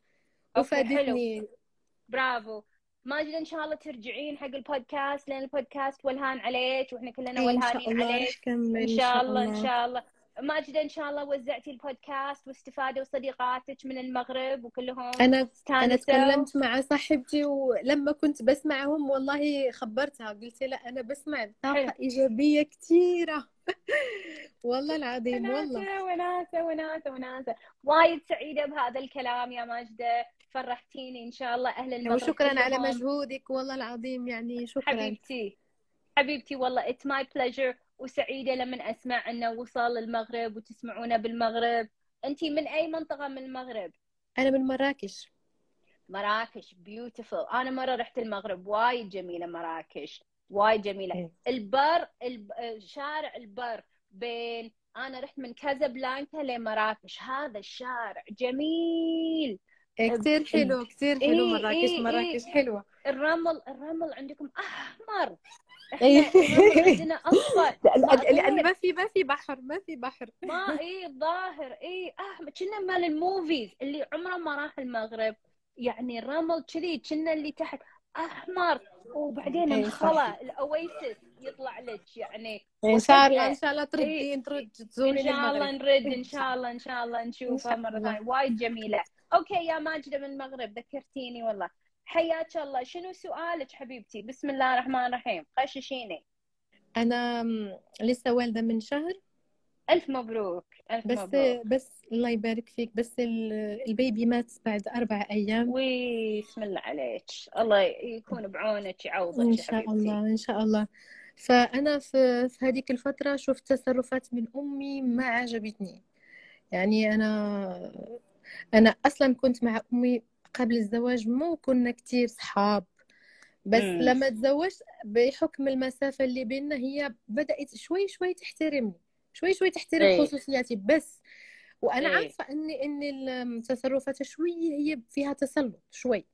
وفادتني برافو ماجده إن شاء الله ترجعين حق البودكاست لأن البودكاست ولهان عليك وإحنا كلنا إيه، إن شاء ولهانين الله عليك راح أكمل إن شاء الله إن شاء الله ماجدة إن شاء الله وزعتي البودكاست واستفادوا صديقاتك من المغرب وكلهم أنا أنا تكلمت مع صاحبتي ولما كنت بسمعهم والله خبرتها قلت لها أنا بسمع حلو. طاقة إيجابية كثيرة والله العظيم والله. وناسة وناسة وناسة. وايد سعيدة بهذا الكلام يا ماجدة. فرحتيني إن شاء الله أهل المغرب وشكرا على. مجهودك والله العظيم يعني شكرا. حبيبتي. حبيبتي والله. it's my pleasure وسعيدة لما اسمع انه وصل المغرب وتسمعونه بالمغرب. انتي من أي منطقة من المغرب؟ أنا من مراكش. مراكش. beautiful أنا مرة رحت المغرب. وايد جميلة مراكش. وايد جميلة. إيه. البر الب... شارع البر بين أنا رحت من كازابلانكا لمراكش. هذا الشارع جميل. إيه، كثير حلو كثير حلو إيه، مراكش. مراكش. حلوة. الرمل الرمل عندكم أحمر. إحنا إيه. عندنا لأن معقول ما في ما في بحر ما في بحر. ما اي ظاهر. اي احمر كنا مال ال movies اللي عمره ما راح المغرب. يعني الرمل كذي كنا اللي تحت. أحمر. وبعدين إيه، الخلا ال oasis يطلع لك. يعني إن شاء الله إن شاء الله إيه. تردين ترد إن تزورين شاء الله نرد إن شاء الله إن شاء الله نشوفها مرة. ثانية. وايد جميلة. okay يا ماجدة من المغرب ذكرتيني والله. حياك الله. شنو سؤالك حبيبتي؟ بسم الله الرحمن الرحيم. غششيني أنا م، لسه والدة من شهر. ألف مبروك ألف بس مبروك. بس الله يبارك فيك. بس ال- ال baby مات بعد أربع أيام. وي بسم الله عليك. الله يكون بعونك يعوضك يا شاء حبيبتي. الله إن شاء الله. فأنا في في هذيك الفترة شفت تصرفات من أمي ما عجبتني. يعني أنا أنا أصلا كنت مع أمي قبل الزواج مو كنا كتير صحاب بس مم. لما تزوجت بحكم المسافة اللي بيننا هي بدأت شوي شوي تحترمني شوي شوي تحترم إيه. خصوصياتي بس وأنا إيه. عارفة إن إن التصرفات شوي هي فيها تسلط شوي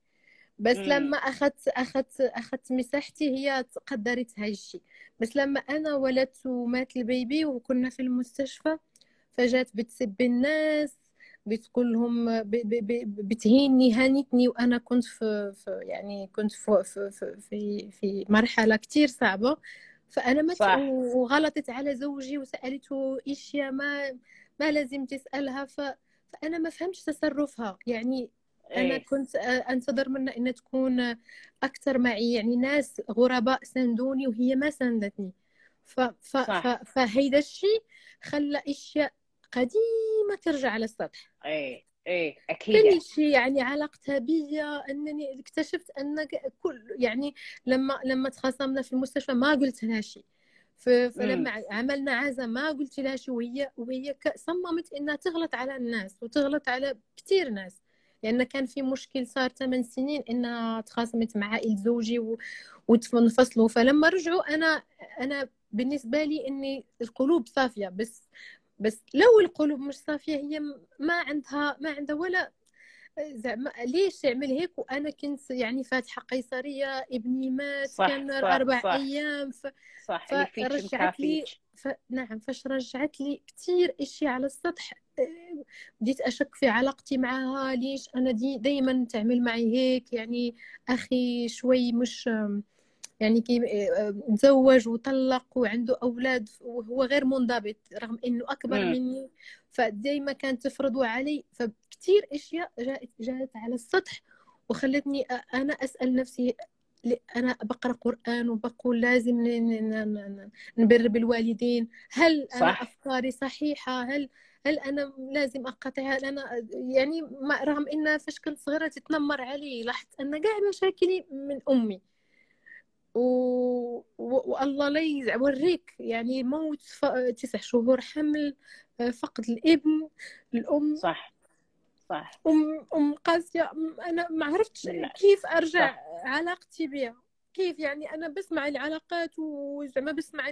بس مم. لما أخذت أخذت أخذت مساحتي هي قدرت هاي الشيء بس لما أنا ولدت ومات البيبي وكنا في المستشفى فجات بتسب الناس بتقول لهم بتهيني هانتني وأنا كنت في, في يعني كنت في في في في, مرحلة كتير صعبة. فأنا ما. وغلطت على زوجي وسألته أشياء ما ما لازم تسألها. ف فأنا ما فهمتش تصرفها. يعني أنا إيه. كنت أنتظر منها إنها تكون أكثر معي. يعني ناس غرباء ساندوني وهي ما ساندتني. ف... ف... فهيدا الشيء خلى أشياء قديمة ترجع على السطح. إيه إيه أكيد. كل شيء يعني علاقتها بيا أنني اكتشفت أن كل يعني لما لما تخاصمنا في المستشفى ما قلت لها شيء. فلما عملنا عزا ما قلت لها شيء وهي وهي صممت إنها تغلط على الناس وتغلط على كثير ناس. لأن كان في مشكل صار 8 سنين إنها تخاصمت مع عائلة زوجي و... وتنفصلوا فلما رجعوا أنا أنا بالنسبة لي إني القلوب صافية بس بس لو القلوب مش صافية هي ما عندها ما عندها ولا زعما ليش تعمل هيك؟ وأنا كنت يعني فاتحة قيصرية ابني مات صح كان صح أربع صح. أيام ف... صح فرجعت لي ف... نعم فاش رجعت لي كثير إشياء على السطح. بديت أشك في علاقتي معها ليش أنا دي دائما تعمل معي هيك؟ يعني أخي شوي مش يعني كي تزوج وطلق وعنده أولاد وهو غير منضبط رغم إنه أكبر م. مني فدايما كانت تفرض علي. فكتير أشياء جاءت جاءت على السطح وخلتني أنا أسأل نفسي أنا بقرأ قرآن وبقول لازم نبر بالوالدين. هل صح. أنا أفكاري صحيحة؟ هل هل أنا لازم اقاطع هل أنا يعني رغم ان فاش كنت صغيرة تتنمر علي لاحظت أن كاع مشاكلي من أمي. و... و... والله لا يوريك يعني موت ف... تسع شهور حمل فقد الابن الأم. صح. صح. ام أم قاسية أنا ما عرفتش كيف أرجع صح. علاقتي بها. كيف يعني أنا بسمع العلاقات وزعما بسمع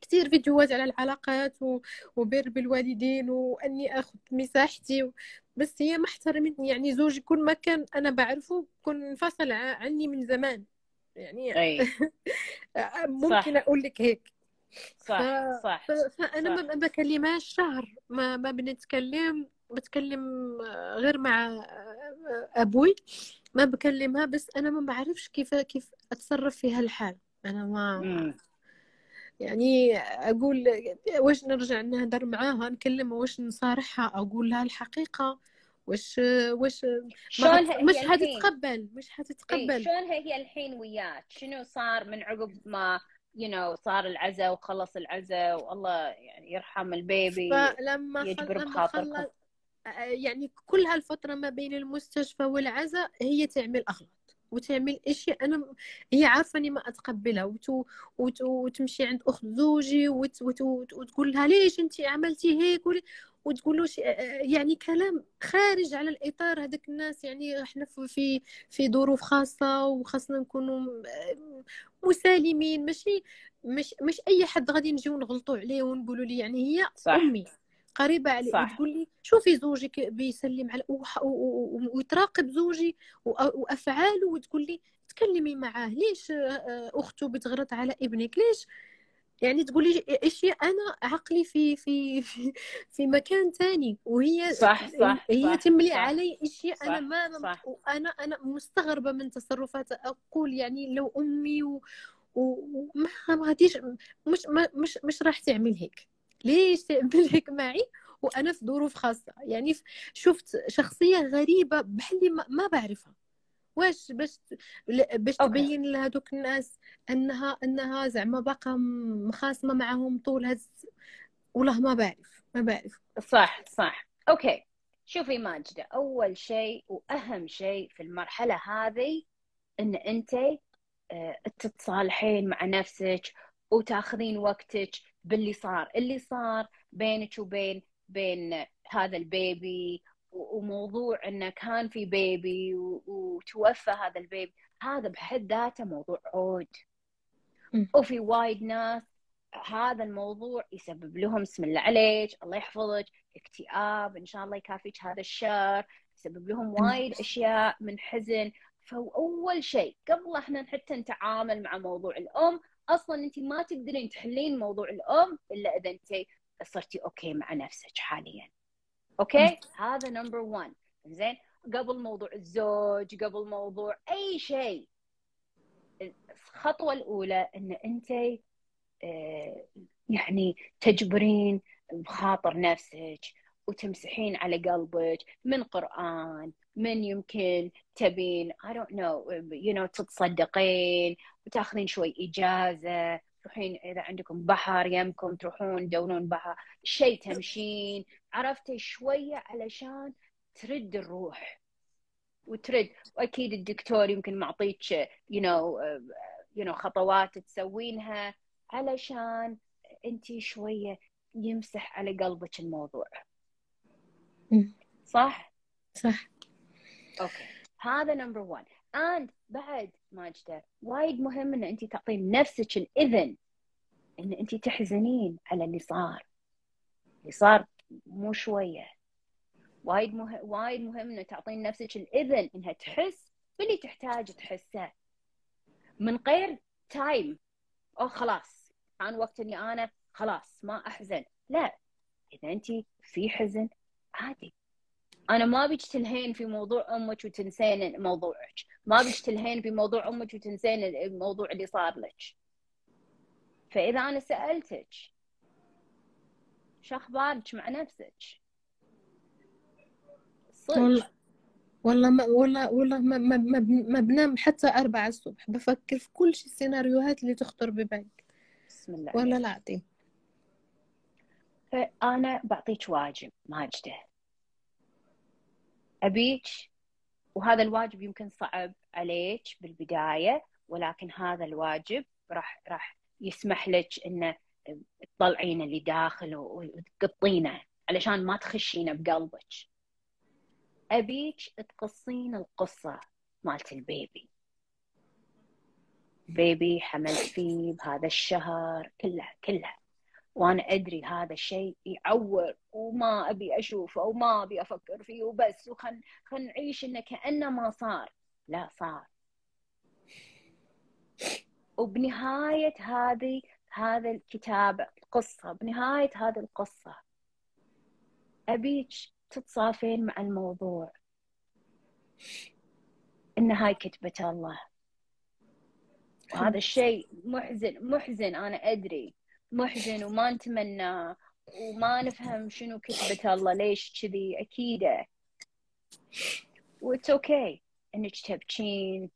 كثير فيديوهات على العلاقات و... وبر بالوالدين وأني أخذ مساحتي و... بس هي ما احترمتني. يعني زوجي كل ما كان أنا بعرفه كن انفصل عني من زمان. يعني أي. ممكن صح. أقول لك هيك صح ف... صح فأنا صح. ما بكلمهاش شهر ما ما بنتكلم بتكلم غير مع أبوي ما بكلمها بس أنا ما بعرفش كيف كيف أتصرف في هالحال أنا ما م. يعني أقول واش نرجع نهدر معاها نكلمها واش نصارحها أقول لها الحقيقة واش واش مش حتتقبل مش حتتقبل. إيه شلون هي الحين وياك؟ شنو صار من عقب ما you you know, صار العزاء وخلص العزاء والله يعني يرحم ال baby فلما يجبر بخاطركم يعني كل هالفترة ما بين المستشفى والعزاء هي تعمل أغلاط وتعمل إشياء أنا هي عارفة إني ما أتقبلها. وتو... وتو... وتمشي عند أخت زوجي وت... وت... وتقول لها ليش انت عملتي هيك؟ ولي... وتقول له يعني كلام خارج على الإطار هذاك الناس يعني إحنا في في ظروف خاصة وخاصنا نكونوا مسالمين ماشي مش مش أي حد غادي نجيو نغلطوا عليه ونقولوا لي يعني هي صح. أمي قريبة علي صح. وتقول لي شوفي زوجك بيسلم على ويتراقب زوجي وأفعاله وتقول لي تكلمي معاه ليش أخته بتغلط على ابنك ليش يعني تقولي اشياء أنا عقلي في في في, في مكان ثاني وهي صح صح هي صح تملي صح علي اشياء صح أنا ما صح. أنا أنا مستغربة من تصرفاتها. أقول يعني لو أمي و وما غاديش مش مش مش راح تعمل هيك. ليش تعمل هيك معي؟ وأنا في ظروف خاصة. يعني شفت شخصية غريبة بحالي ما بعرفها. واش باش باش تبين لهذوك الناس انها أنها زعما باقا مخاصمه معاهم طول هاد والله ما بعرف ما بعرف. صح صح. okay. شوفي ماجدة أول شيء وأهم شيء في المرحلة هذه إن أنت آه، تتصالحين مع نفسك وتاخذين وقتك باللي صار. اللي صار بينك وبين بين هذا ال baby وموضوع إنه كان في بيبي وتوفى هذا البيبي هذا بحد ذاته موضوع عود. وفي وايد ناس هذا الموضوع يسبب لهم بسم الله عليك الله يحفظك اكتئاب إن شاء الله يكافيك هذا الشر يسبب لهم وايد أشياء من حزن. فأول شيء قبل إحنا حتى نتعامل مع موضوع الأم أصلا أنت ما تقدرين تحلين موضوع الأم إلا إذا أنت صرتي okay مع نفسك حاليا. okay؟ هذا number 1 زين؟ قبل موضوع الزوج قبل موضوع أي شيء. الخطوة الأولى إن أنت آه، يعني تجبرين بخاطر نفسك وتمسحين على قلبك من قرآن من يمكن تبين I don't know you know تتصدقين وتاخذين شوي إجازة. تروحين إذا عندكم بحر يمكم تروحون تدورون بحر شيء تمشين عرفتي؟ شوية علشان ترد الروح. وترد. وأكيد الدكتور يمكن معطيك يو نو يو نو خطوات تسوينها علشان أنت شوية يمسح على قلبك الموضوع. صح؟ صح. okay. هذا number 1 and بعد ماجده وايد مهم إن انت تعطين نفسك الإذن إن انت تحزنين على اللي صار. اللي صار مو شوية. وايد مهم وايد مهم إنه تعطين نفسك الإذن إنها تحس باللي تحتاج تحسه. من غير time أو خلاص. كان وقت إني أنا خلاص ما أحزن. لا. إذا انت في حزن عادي. أنا ما بيك تلهين في موضوع أمك وتنسين موضوعك. ما بيك تلهين في موضوع أمك وتنسين الموضوع اللي صار لك. فإذا أنا سألتك شو أخبارك مع نفسك؟ والله والله ما والله والله ما ما, ما, ما بنام حتى أربعة الصبح. بفكر في كل شيء السيناريوهات اللي تخطر ببالك بسم الله والله العظيم. فأنا بعطيك واجب ماجدة أبيك وهذا الواجب يمكن صعب عليك بالبداية ولكن هذا الواجب راح راح يسمح لك انه تطلعين اللي داخل وتقطينه علشان ما تخشينه بقلبك. أبيك تقصين القصة مالت البيبي. بيبي حملت فيه بهذا الشهر كله كله. وأنا أدري هذا الشيء يعور وما أبي أشوفه وما أبي أفكر فيه وبس وخل خل نعيش إنه كأنه ما صار. لا صار. وبنهاية هذه هذا الكتابه القصة بنهاية هذه القصة أبيك تتصافين مع الموضوع. إن هاي كتبة الله. وهذا الشيء محزن محزن أنا أدري. محزن وما نتمناه وما نفهم شنو كتبة الله ليش كذي؟ أكيدة واتس okay okay. إنك تبكين.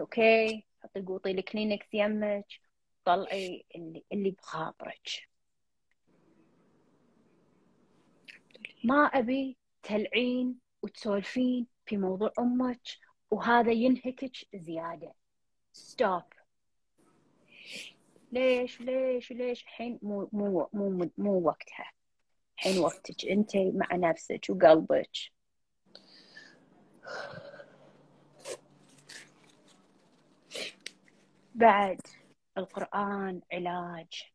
أوكي okay. حطي قوطي الكلينكس يمك. طلعي اللي, اللي بخاطرك ما أبي تطلعين وتسولفين في موضوع أمك وهذا ينهكك زيادة. ستوب ليش ليش ليش؟ الحين مو مو مو مو وقتها. الحين وقتك أنت مع نفسك وقلبك. بعد القرآن علاج.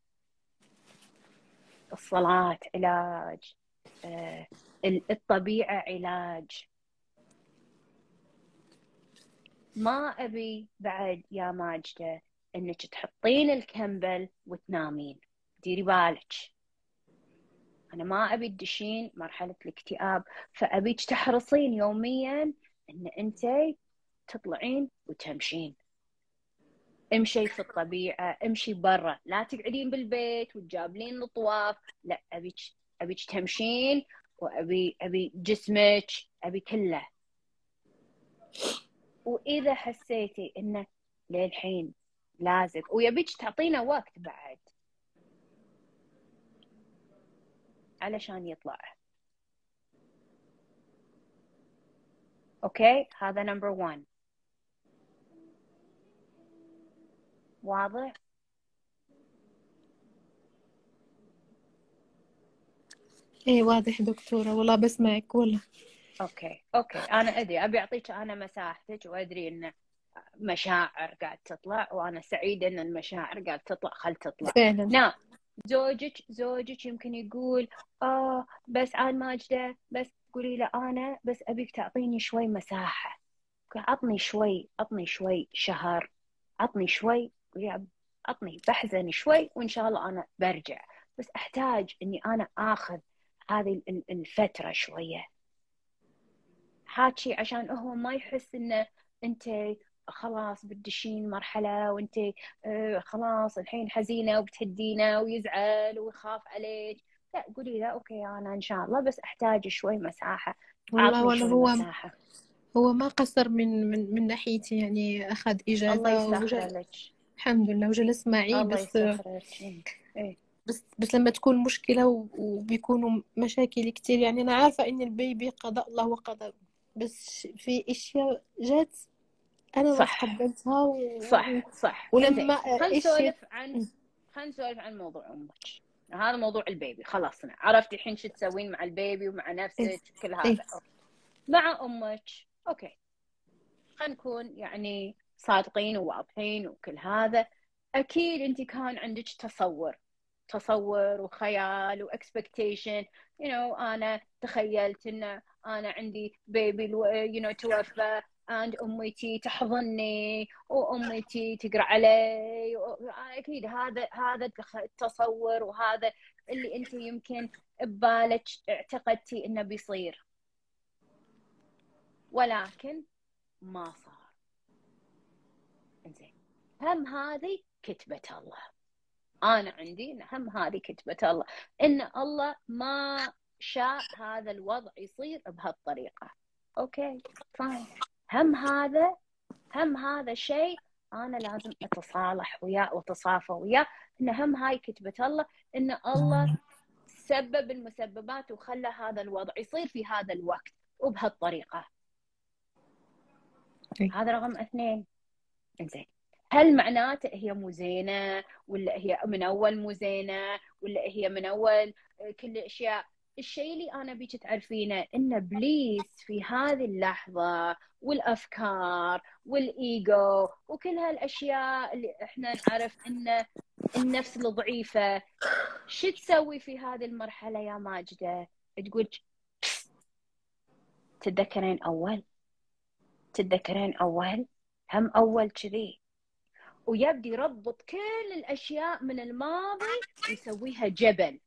الصلاة علاج. آه، الطبيعة علاج. ما أبي بعد يا ماجدة إنك تحطين الكمبل وتنامين. ديري بالك. أنا ما أبي تدشين مرحلة الاكتئاب فابيك تحرصين يوميا إن أنت تطلعين وتمشين. امشي في الطبيعة امشي برا. لا تقعدين بالبيت وتجابلين الطواف لا ابيك ابيك تمشين وأبي أبي جسمك أبي كله. وإذا حسيتي انه للحين لازق ويبيك تعطينا وقت بعد. علشان يطلع. okay؟ هذا number 1 واضح؟ إيه واضح دكتورة. والله بسمعك والله. okay. okay. أنا أدري. أبي أعطيك أنا مساحتك وأدري انه مشاعر قاعد تطلع وأنا سعيدة إن المشاعر قاعد تطلع خل تطلع. فعلا. نعم زوجك زوجك يمكن يقول آه بس عن ماجده بس قولي له أنا بس أبيك تعطيني شوي مساحة. عطني شوي عطني شوي شهر عطني شوي عطني بحزن شوي وإن شاء الله أنا برجع. بس أحتاج إني أنا آخذ هذه الفترة شوية. حاكي عشان هو ما يحس إنه أنت خلاص بتدشين مرحلة وانت آه، خلاص الحين حزينة وبتهدينا ويزعل ويخاف عليك. لا قولي لا أوكي أنا إن شاء الله بس أحتاج شوي مساحة. والله والله هو مساحة. هو ما قصر من من من ناحيتي يعني أخذ إجازة الله وجل... الحمد لله وجلس معي بس إيه. بس بس لما تكون مشكلة وبيكونوا مشاكل كتير يعني أنا عارفة إن البيبي قضاء الله وقدر بس في أشياء جات أنا صح. تقبلتها و... صح صح. ولما خلينا نسولف عن خلينا نسولف عن موضوع أمك. هذا موضوع ال baby خلصنا. عرفتي الحين شو تسوين مع ال baby ومع نفسك كل هذا. إيه. مع أمك. okay. خلينا نكون يعني صادقين وواضحين وكل هذا. أكيد أنت كان عندك تصور. تصور وخيال و expectation you know أنا تخيلت إن أنا عندي baby you know توفى. And أمي تحضني وأمي تقرأ علي أكيد هذا هذا التصور وهذا اللي أنت يمكن ببالك اعتقدتي إنه بيصير. ولكن ما صار. زين هم هذه كتبة الله. أنا عندي إن هم هذه كتبة الله. إن الله ما شاء هذا الوضع يصير بهالطريقة. okay. fine هم هذا هم هذا شيء أنا لازم أتصالح وياه وأتصافى وياه إن هم هاي كتبة الله إن الله سبب المسببات وخلى هذا الوضع يصير في هذا الوقت وبهالطريقة. هذا رقم اثنين. زين هل معناته هي مو زينة ولا هي من أول مو زينة ولا هي من أول كل الاشياء الشيء اللي أنا بيك تعرفينه ان ابليس في هذه اللحظة والأفكار والإيجو وكل هالأشياء اللي إحنا نعرف إن النفس الضعيفه شو تسوي في هذه المرحلة يا ماجدة؟ تقول تتذكرين أول؟ تتذكرين أول؟ هم أول كذي. ويبدي يربط كل الأشياء من الماضي ويسويها جبل.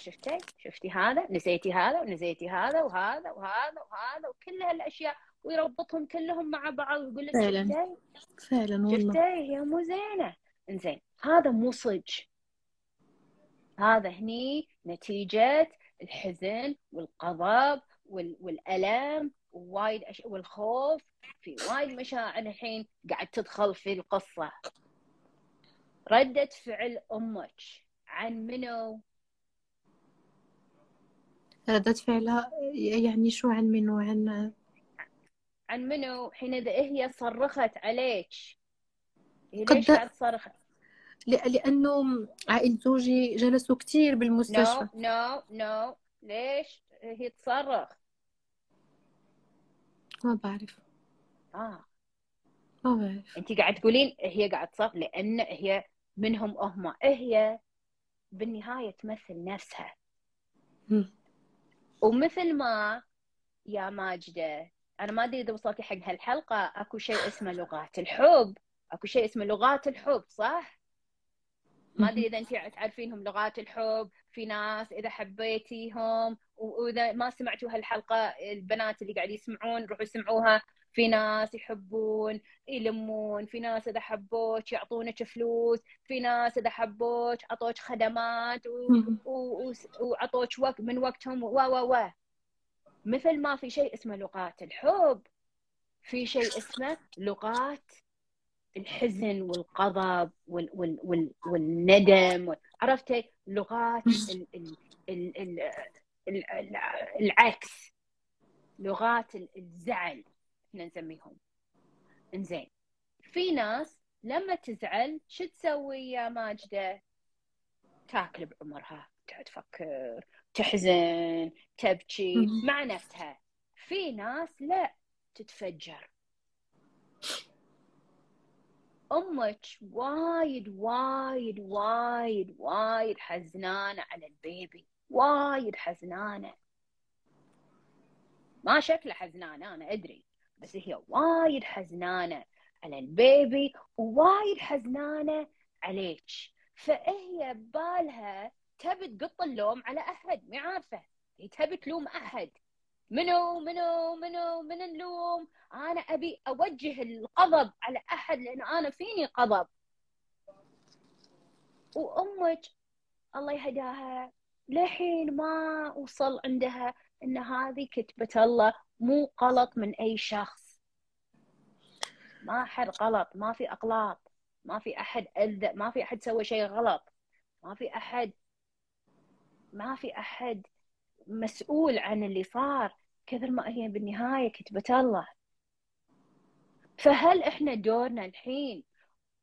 شفتي شفتي؟ هذا؟ نسيتي هذا؟ ونسيتي هذا؟ وهذا؟ وهذا؟ وهذا؟ وكل هالأشياء. ويربطهم كلهم مع بعض ويقول لك فعلا. شفتي؟ فعلا والله. شفتي؟ هي مو زينة. إنزين هذا مو صج هذا هني نتيجة الحزن والغضب والألم ووايد أش... والخوف. في وايد مشاعر الحين قاعد تدخل في القصة. ردة فعل أمك. عن منو؟ ردة فعلها يعني شو عن منو؟ عن عن منو؟ حين هي صرخت عليك. هي قد- ليش قاعد تصرخ؟ ل- لأنه عائلة زوجي جلسوا كتير بالمستشفى. no no no ليش هي تصرخ؟ ما بعرف. آه. ما بعرف. انت قاعد تقولين هي قاعد تصرخ لأن هي منهم هم. هي بالنهاية تمثل نفسها. مم. ومثل ما يا ماجدة أنا ما أدري إذا وصلتي حق هالحلقة أكو شيء اسمه لغات الحب. أكو شيء اسمه لغات الحب صح؟ ما أدري إذا انت تعرفينهم لغات الحب في ناس إذا حبيتيهم وإذا ما سمعتوا هالحلقة البنات اللي قاعد يسمعون روحوا اسمعوها في ناس يحبون يلمون في ناس إذا حبوك يعطونك فلوس في ناس إذا حبوك عطوك خدمات. و- و- وعطوك وقت من وقتهم و و و مثل ما في شيء اسمه لغات الحب. في شيء اسمه لغات الحزن والغضب وال وال وال والندم عرفتي؟ لغات ال ال ال ال ال ال العكس. لغات ال- الزعل. إحنا نسميهم إنزين. في ناس لما تزعل شو تسوي يا ماجدة؟ تاكل بعمرها تقعد تفكر تحزن تبكي. مع نفسها. في ناس لا تتفجر. أمك وايد وايد وايد وايد حزنانة على البيبي. وايد حزنانة. ما شكله حزنانه أنا أدري. بس هي وايد حزنانة على البيبي ووايد حزنانة عليك فهي ببالها تبي تقط اللوم على أحد ما عارفة. هي تبي تلوم أحد. منو منو منو من اللوم أنا أبي أوجه الغضب على أحد لأن أنا فيني غضب وأمك الله يهداها لحين ما وصل عندها إن هذه كتبة الله مو غلط من أي شخص. ما حد غلط ما في اغلاط ما في أحد اذى ما في أحد سوى شيء غلط. ما في أحد ما في أحد مسؤول عن اللي صار كثر ما هي بالنهاية كتبة الله. فهل إحنا دورنا الحين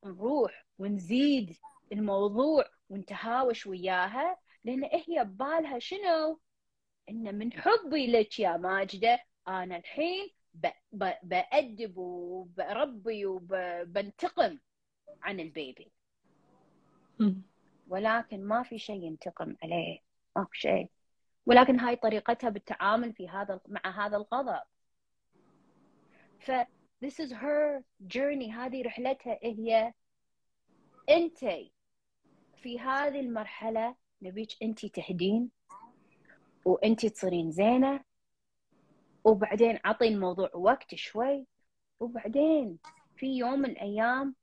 نروح ونزيد الموضوع ونتهاوش وياها؟ لأن هي ببالها شنو؟ إن من حبي لك يا ماجدة أنا الحين بأدب وبربي وبنتقم عن البيبي. ولكن ما في شيء ينتقم عليه ما في شيء. ولكن هاي طريقتها بالتعامل في هذا مع هذا الغضب. ف this is her journey هذه رحلتها هي أنت في هذه المرحلة نبيك أنت تهدين وأنت تصيرين زينة وبعدين عطي الموضوع وقت شوي وبعدين في يوم من الأيام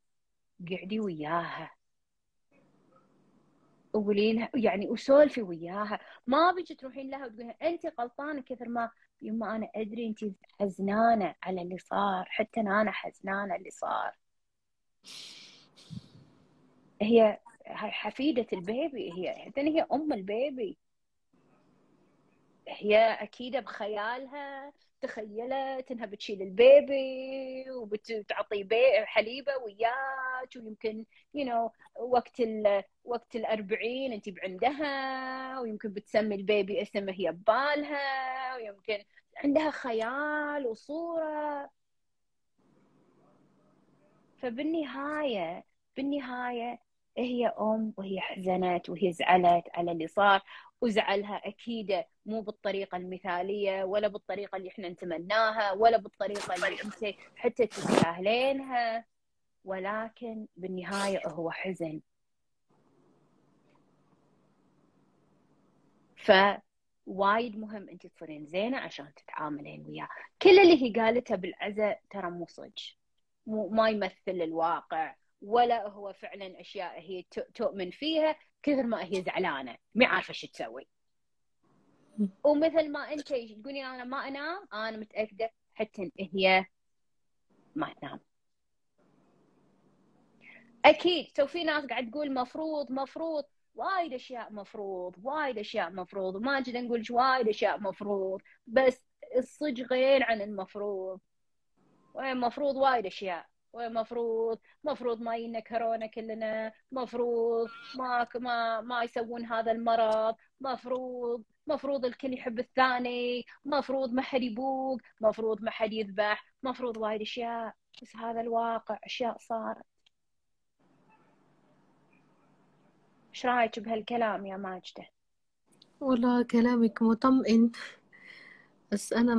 قعدي وياها. وقولي لها يعني وسولفي وياها. ما بيجي تروحين لها وتقولين انت غلطانة كثر ما يما أنا أدري انت حزنانة على اللي صار حتى أنا حزنانة اللي صار. هي حفيدة البيبي هي هي أم البيبي. هي أكيد بخيالها تخيلت إنها بتشيل البيبي وبتعطي حليبة وياك ويمكن you you know, وقت ال وقت الأربعين أنت بعندها ويمكن بتسمي البيبي اسمه هي ببالها ويمكن عندها خيال وصورة. فبالنهاية بالنهاية هي أم وهي حزنت وهي زعلت على اللي صار. وزعلها أكيد مو بالطريقة المثالية ولا بالطريقة اللي إحنا نتمناها ولا بالطريقة اللي أنت حتى تستاهلينها ولكن بالنهاية هو حزن. فوايد مهم أنت تصيرين زينة عشان تتعاملين وياه. كل اللي هي قالته بالعزة ترى مو صج مو ما يمثل الواقع ولا هو فعلا أشياء هي تؤمن فيها. كثر ما هي زعلانة ما عارفة شو تسوي. ومثل ما أنت تقولي أنا ما أنام أنا متأكدة حتى هي ما تنام. أكيد تو في ناس قاعد تقول مفروض مفروض وايد أشياء مفروض وايد أشياء مفروض وما جد نقول وايد أشياء مفروض بس الصج غير عن المفروض. مفروض وايد أشياء. ومفروض مفروض ما ينا كورونا كلنا. مفروض ما ما ما يسوون هذا المرض. مفروض مفروض الكل يحب الثاني. مفروض ما حد يبوق. مفروض ما حد يذبح. مفروض وايد أشياء. بس هذا الواقع. أشياء صارت. إيش رأيك بهالكلام يا ماجدة؟ والله كلامك مطمئن. بس أنا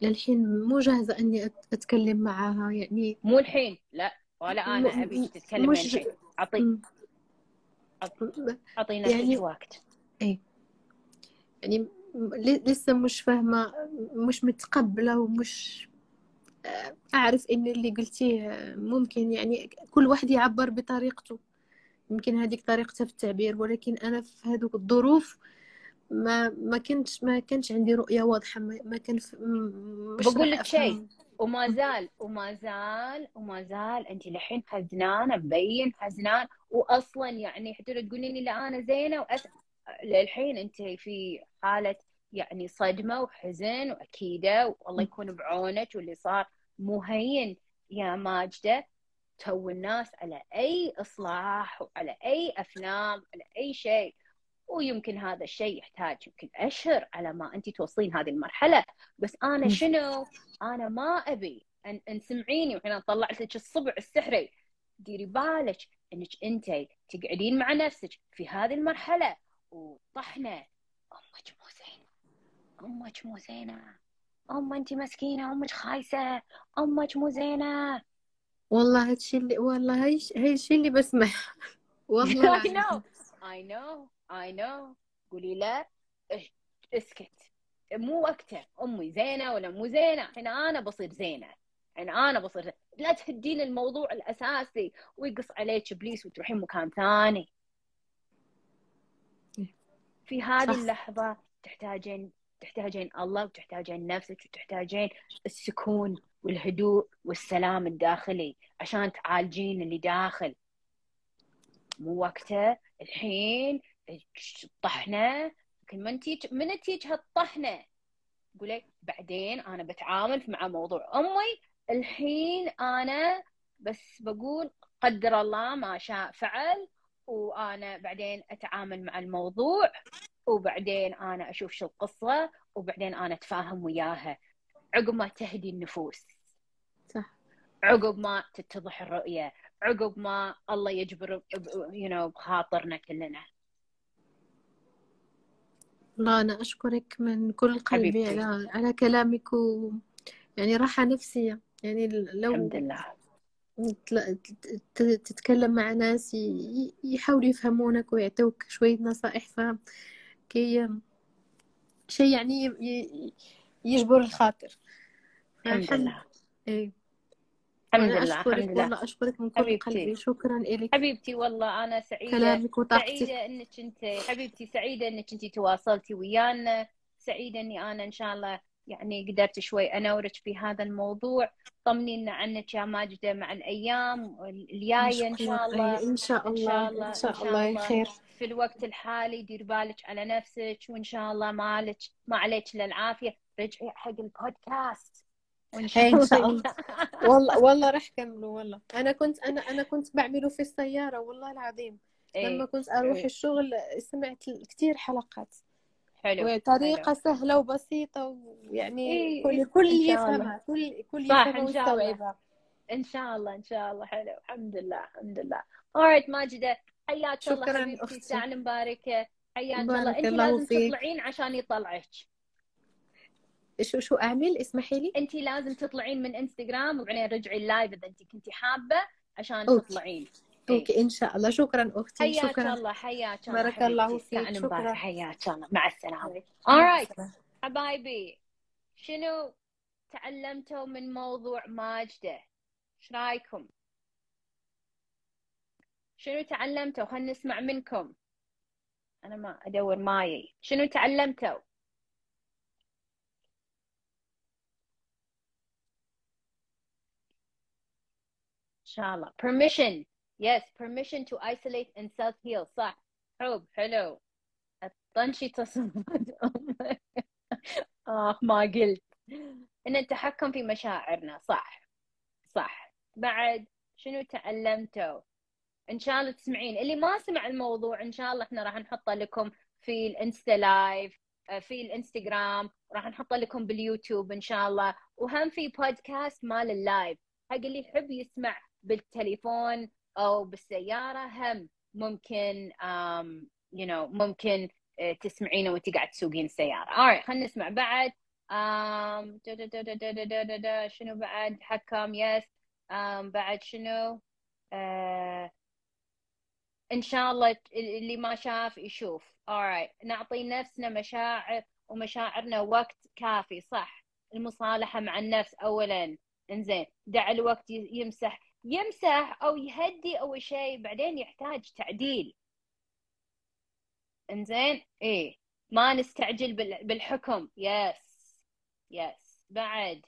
للحين مو جاهزة إني أتكلم معاها يعني مو الحين لا ولا أنا أبيك تتكلمين مش... الحين أعطي أعطينا يعني... وقت؟ إيه. يعني لسه مش فاهمة مش متقبلة ومش آه، أعرف إن اللي قلتيه ممكن يعني كل واحد يعبر بطريقته. يمكن هذيك طريقته في التعبير ولكن أنا في هذوك الظروف ما ما كنتش ما كانش عندي رؤية واضحة ما, ما كان بقول لك شيء وما زال وما زال وما زال انت الحين حزنانه مبين حزنان واصلا يعني حتى لو تقولين لي لا أنا زينة وأس... للحين انت في حالة يعني صدمة وحزن وأكيدة والله يكون بعونك واللي صار مو هين يا ماجدة. تو الناس على أي إصلاح وعلى أي أفلام على أي شيء ويمكن هذا الشيء يحتاج يمكن أشهر على ما انت توصلين هذه المرحلة. بس أنا شنو؟ أنا ما أبي ان, أن سمعيني وحين طلعت لك الصبع السحري. ديري بالك إنك انت تقعدين مع نفسك في هذه المرحلة. وطحنة. أمك مو زينة. أمك مو زينة. ام انت مسكينة أمك خايسة. أمك مو زينة. والله هادشي اللي والله هاي هاي الشيء اللي بسمع والله. I know. I know. I know قولي لا. اسكت. مو وقته أمي زينة ولا مو زينة؟ الحين أنا بصير زينة. الحين أنا بصير زينة. لا تهدين الموضوع الأساسي. ويقص عليك إبليس وتروحين مكان ثاني. في هذه اللحظة تحتاجين تحتاجين الله وتحتاجين نفسك وتحتاجين السكون والهدوء والسلام الداخلي عشان تعالجين اللي داخل. مو وقته الحين الطحنه من تيج من تيج هالطحنة؟ قولي بعدين أنا بتعامل مع موضوع أمي. الحين أنا بس بقول قدر الله ما شاء فعل وأنا بعدين أتعامل مع الموضوع وبعدين أنا أشوف شو القصة وبعدين أنا أتفاهم وياها. عقب ما تهدي النفوس. صح. عقب ما تتضح الرؤية. عقب ما الله يجبر يو نو بخاطرنا كلنا. والله أنا أشكرك من كل قلبي حبيبتي. على على كلامك و يعني راحة نفسية. يعني لو الحمد لله. تتكلم مع ناس يحاولوا يفهمونك ويعطوك شوية نصائح فهم كي شيء يعني يجبر الخاطر. الحمد لله. إيه. الحمد لله أشكرك الحمد لله. والله أشكرك من كل حبيبتي. قلبي شكرا إلك حبيبتي والله أنا سعيدة. كلامك وطاقتك. سعيدة إنك أنت حبيبتي سعيدة إنك أنت تواصلتي ويانا. سعيدة إني أنا إن شاء الله يعني قدرت شوي أنورك في هذا الموضوع. طمنينا عنك يا ماجدة مع الأيام الجاية إن شاء الله. إن شاء إن الله شاء الله، إن شاء إن شاء الله الله. خير. في الوقت الحالي دير بالك على نفسك وإن شاء الله ما لك ما عليك إلا العافية. رجعي حق البودكاست. إن شاء الله. والله والله راح كملوا والله أنا كنت أنا أنا كنت بعمله في السيارة والله العظيم لما إيه، كنت أروح إيه. الشغل سمعت كتير حلقات حلو وطريقة سهلة وبسيطة ويعني إيه، كل إيه، كل. يفهمها كل كل يفهمها إن شاء الله. ويستوعبها إن شاء الله إن شاء الله حلو الحمد لله الحمد لله alright ماجدة حياك الله حبيبتي. ساعة مباركة حياك الله أنت لازم فيك. تطلعين عشان يطلعك شو شو أعمل؟ اسمحي لي. انت لازم تطلعين من إنستغرام وبعدين رجعي ال live إذا انت كنتي حابة عشان okay. تطلعين. okay إن شاء الله. شكرا أختي. حياك شكرا. الله حياك الله بارك الله. فيك. شكراً. حياك الله. مع السلامة. مع alright. حبايبي شنو تعلمتوا من موضوع ماجدة؟ إيش رأيكم؟ شنو تعلمتوا؟ خلينا نسمع منكم. أنا ما أدور ماي شنو تعلمتوا؟ شاء الله permission. Yes permission to isolate and self heal صح حب حلو الطنشي تصمد أمك اخ ما قلت إن التحكم في مشاعرنا. صح. صح. بعد شنو تعلمتوا؟ ان شاء الله تسمعين. اللي ما سمع الموضوع ان شاء الله إحنا راح نحطه لكم في الإنستا live آه، في الإنستغرام. راح نحطه لكم باليوتيوب ان شاء الله وهم في بودكاست مال ال live حق اللي يحب يسمع بالتليفون أو بالسيارة هم ممكن you um, you know, ممكن آه، تسمعينه وانت قاعد تسوقين السيارة. Alright خلينا نسمع بعد. um, دا دا دا شنو بعد؟ حكم yes yes. um, بعد شنو؟ uh, إن شاء الله اللي ما شاف يشوف. Alright نعطي نفسنا مشاعر ومشاعرنا وقت كافي صح؟ المصالحة مع النفس اولا. إنزين دع الوقت يمسح يمسح أو يهدي أو شيء بعدين يحتاج تعديل. إنزين؟ إيه. ما نستعجل بال- بالحكم. يس يس بعد.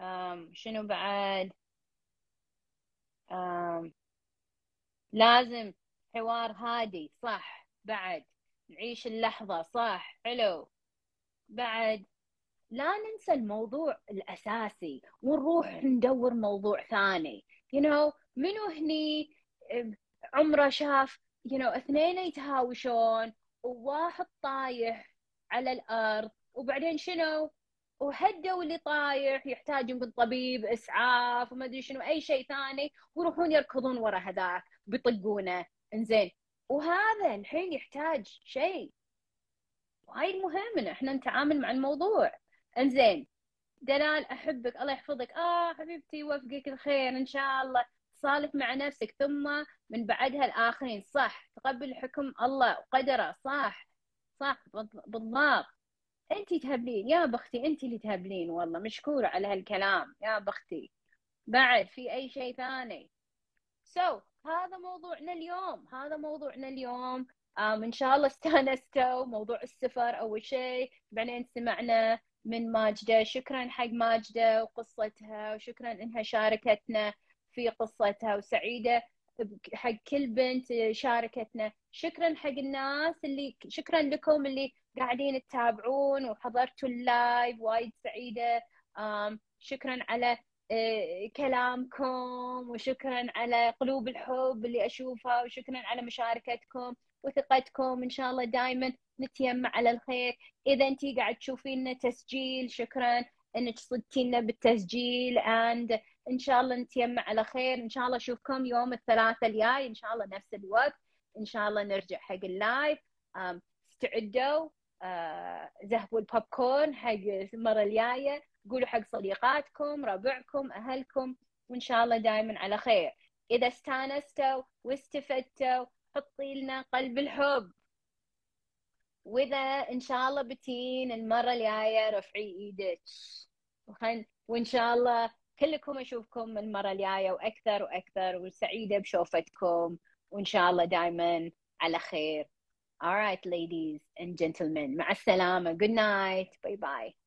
um, شنو بعد؟ um, لازم حوار هادي. صح. بعد. نعيش اللحظة. صح. حلو. بعد. لا ننسى الموضوع الأساسي. ونروح ندور موضوع ثاني. You know منو هني؟ عمره شاف you know اثنين يتهاوشون وواحد طايح على الأرض. وبعدين شنو؟ وهدوا اللي طايح يحتاج يمكن طبيب إسعاف وما أدري شنو أي شيء ثاني. ويروحون يركضون ورا هذاك بيطقونه. إنزين. وهذا الحين يحتاج شيء وايد مهم إن إحنا نتعامل مع الموضوع. إنزين. دلال أحبك الله يحفظك. آه حبيبتي يوفقك الخير إن شاء الله صالح مع نفسك. ثم من بعدها الآخرين. صح تقبل حكم الله وقدره. صح صح بالض- بالضبط. انت تهبلين. يا بختي انت اللي تهبلين. والله مشكورة على هالكلام. يا بختي. بعد في أي شيء ثاني؟ so so, هذا موضوعنا اليوم. هذا موضوعنا اليوم. آم إن شاء الله استانستوا موضوع السفر أول شيء. بعدين سمعنا من ماجدة. شكرا حق ماجدة وقصتها وشكرا إنها شاركتنا في قصتها. وسعيدة حق كل بنت شاركتنا. شكرا حق الناس اللي شكرا لكم اللي قاعدين تتابعون وحضرتوا ال live. وايد سعيدة. شكرا على آه، كلامكم وشكرا على قلوب الحب اللي أشوفها وشكرا على مشاركتكم. وثقتكم. إن شاء الله دائما نتيمع على الخير. إذا أنتي قاعد تشوفينا تسجيل شكرا إنك صدتي لنا بالتسجيل. and إن شاء الله نتيمع على خير. إن شاء الله أشوفكم يوم الثلاثاء الجاي. إن شاء الله نفس الوقت. إن شاء الله نرجع حق ال live. استعدوا. آه، ذهبوا البوب كورن حق المرة الجاية. قولوا حق صديقاتكم ربعكم أهلكم. وإن شاء الله دائما على خير. إذا استانستوا واستفدتوا حطي لنا قلب الحب وإذا إن شاء الله بتين المرة الجاية رفعي إيدك وإن شاء الله كلكم أشوفكم المرة الجاية وأكثر وأكثر وسعيدة بشوفتكم وإن شاء الله دائما على خير All right, ladies and gentlemen. مع السلامة. Good night. Bye bye.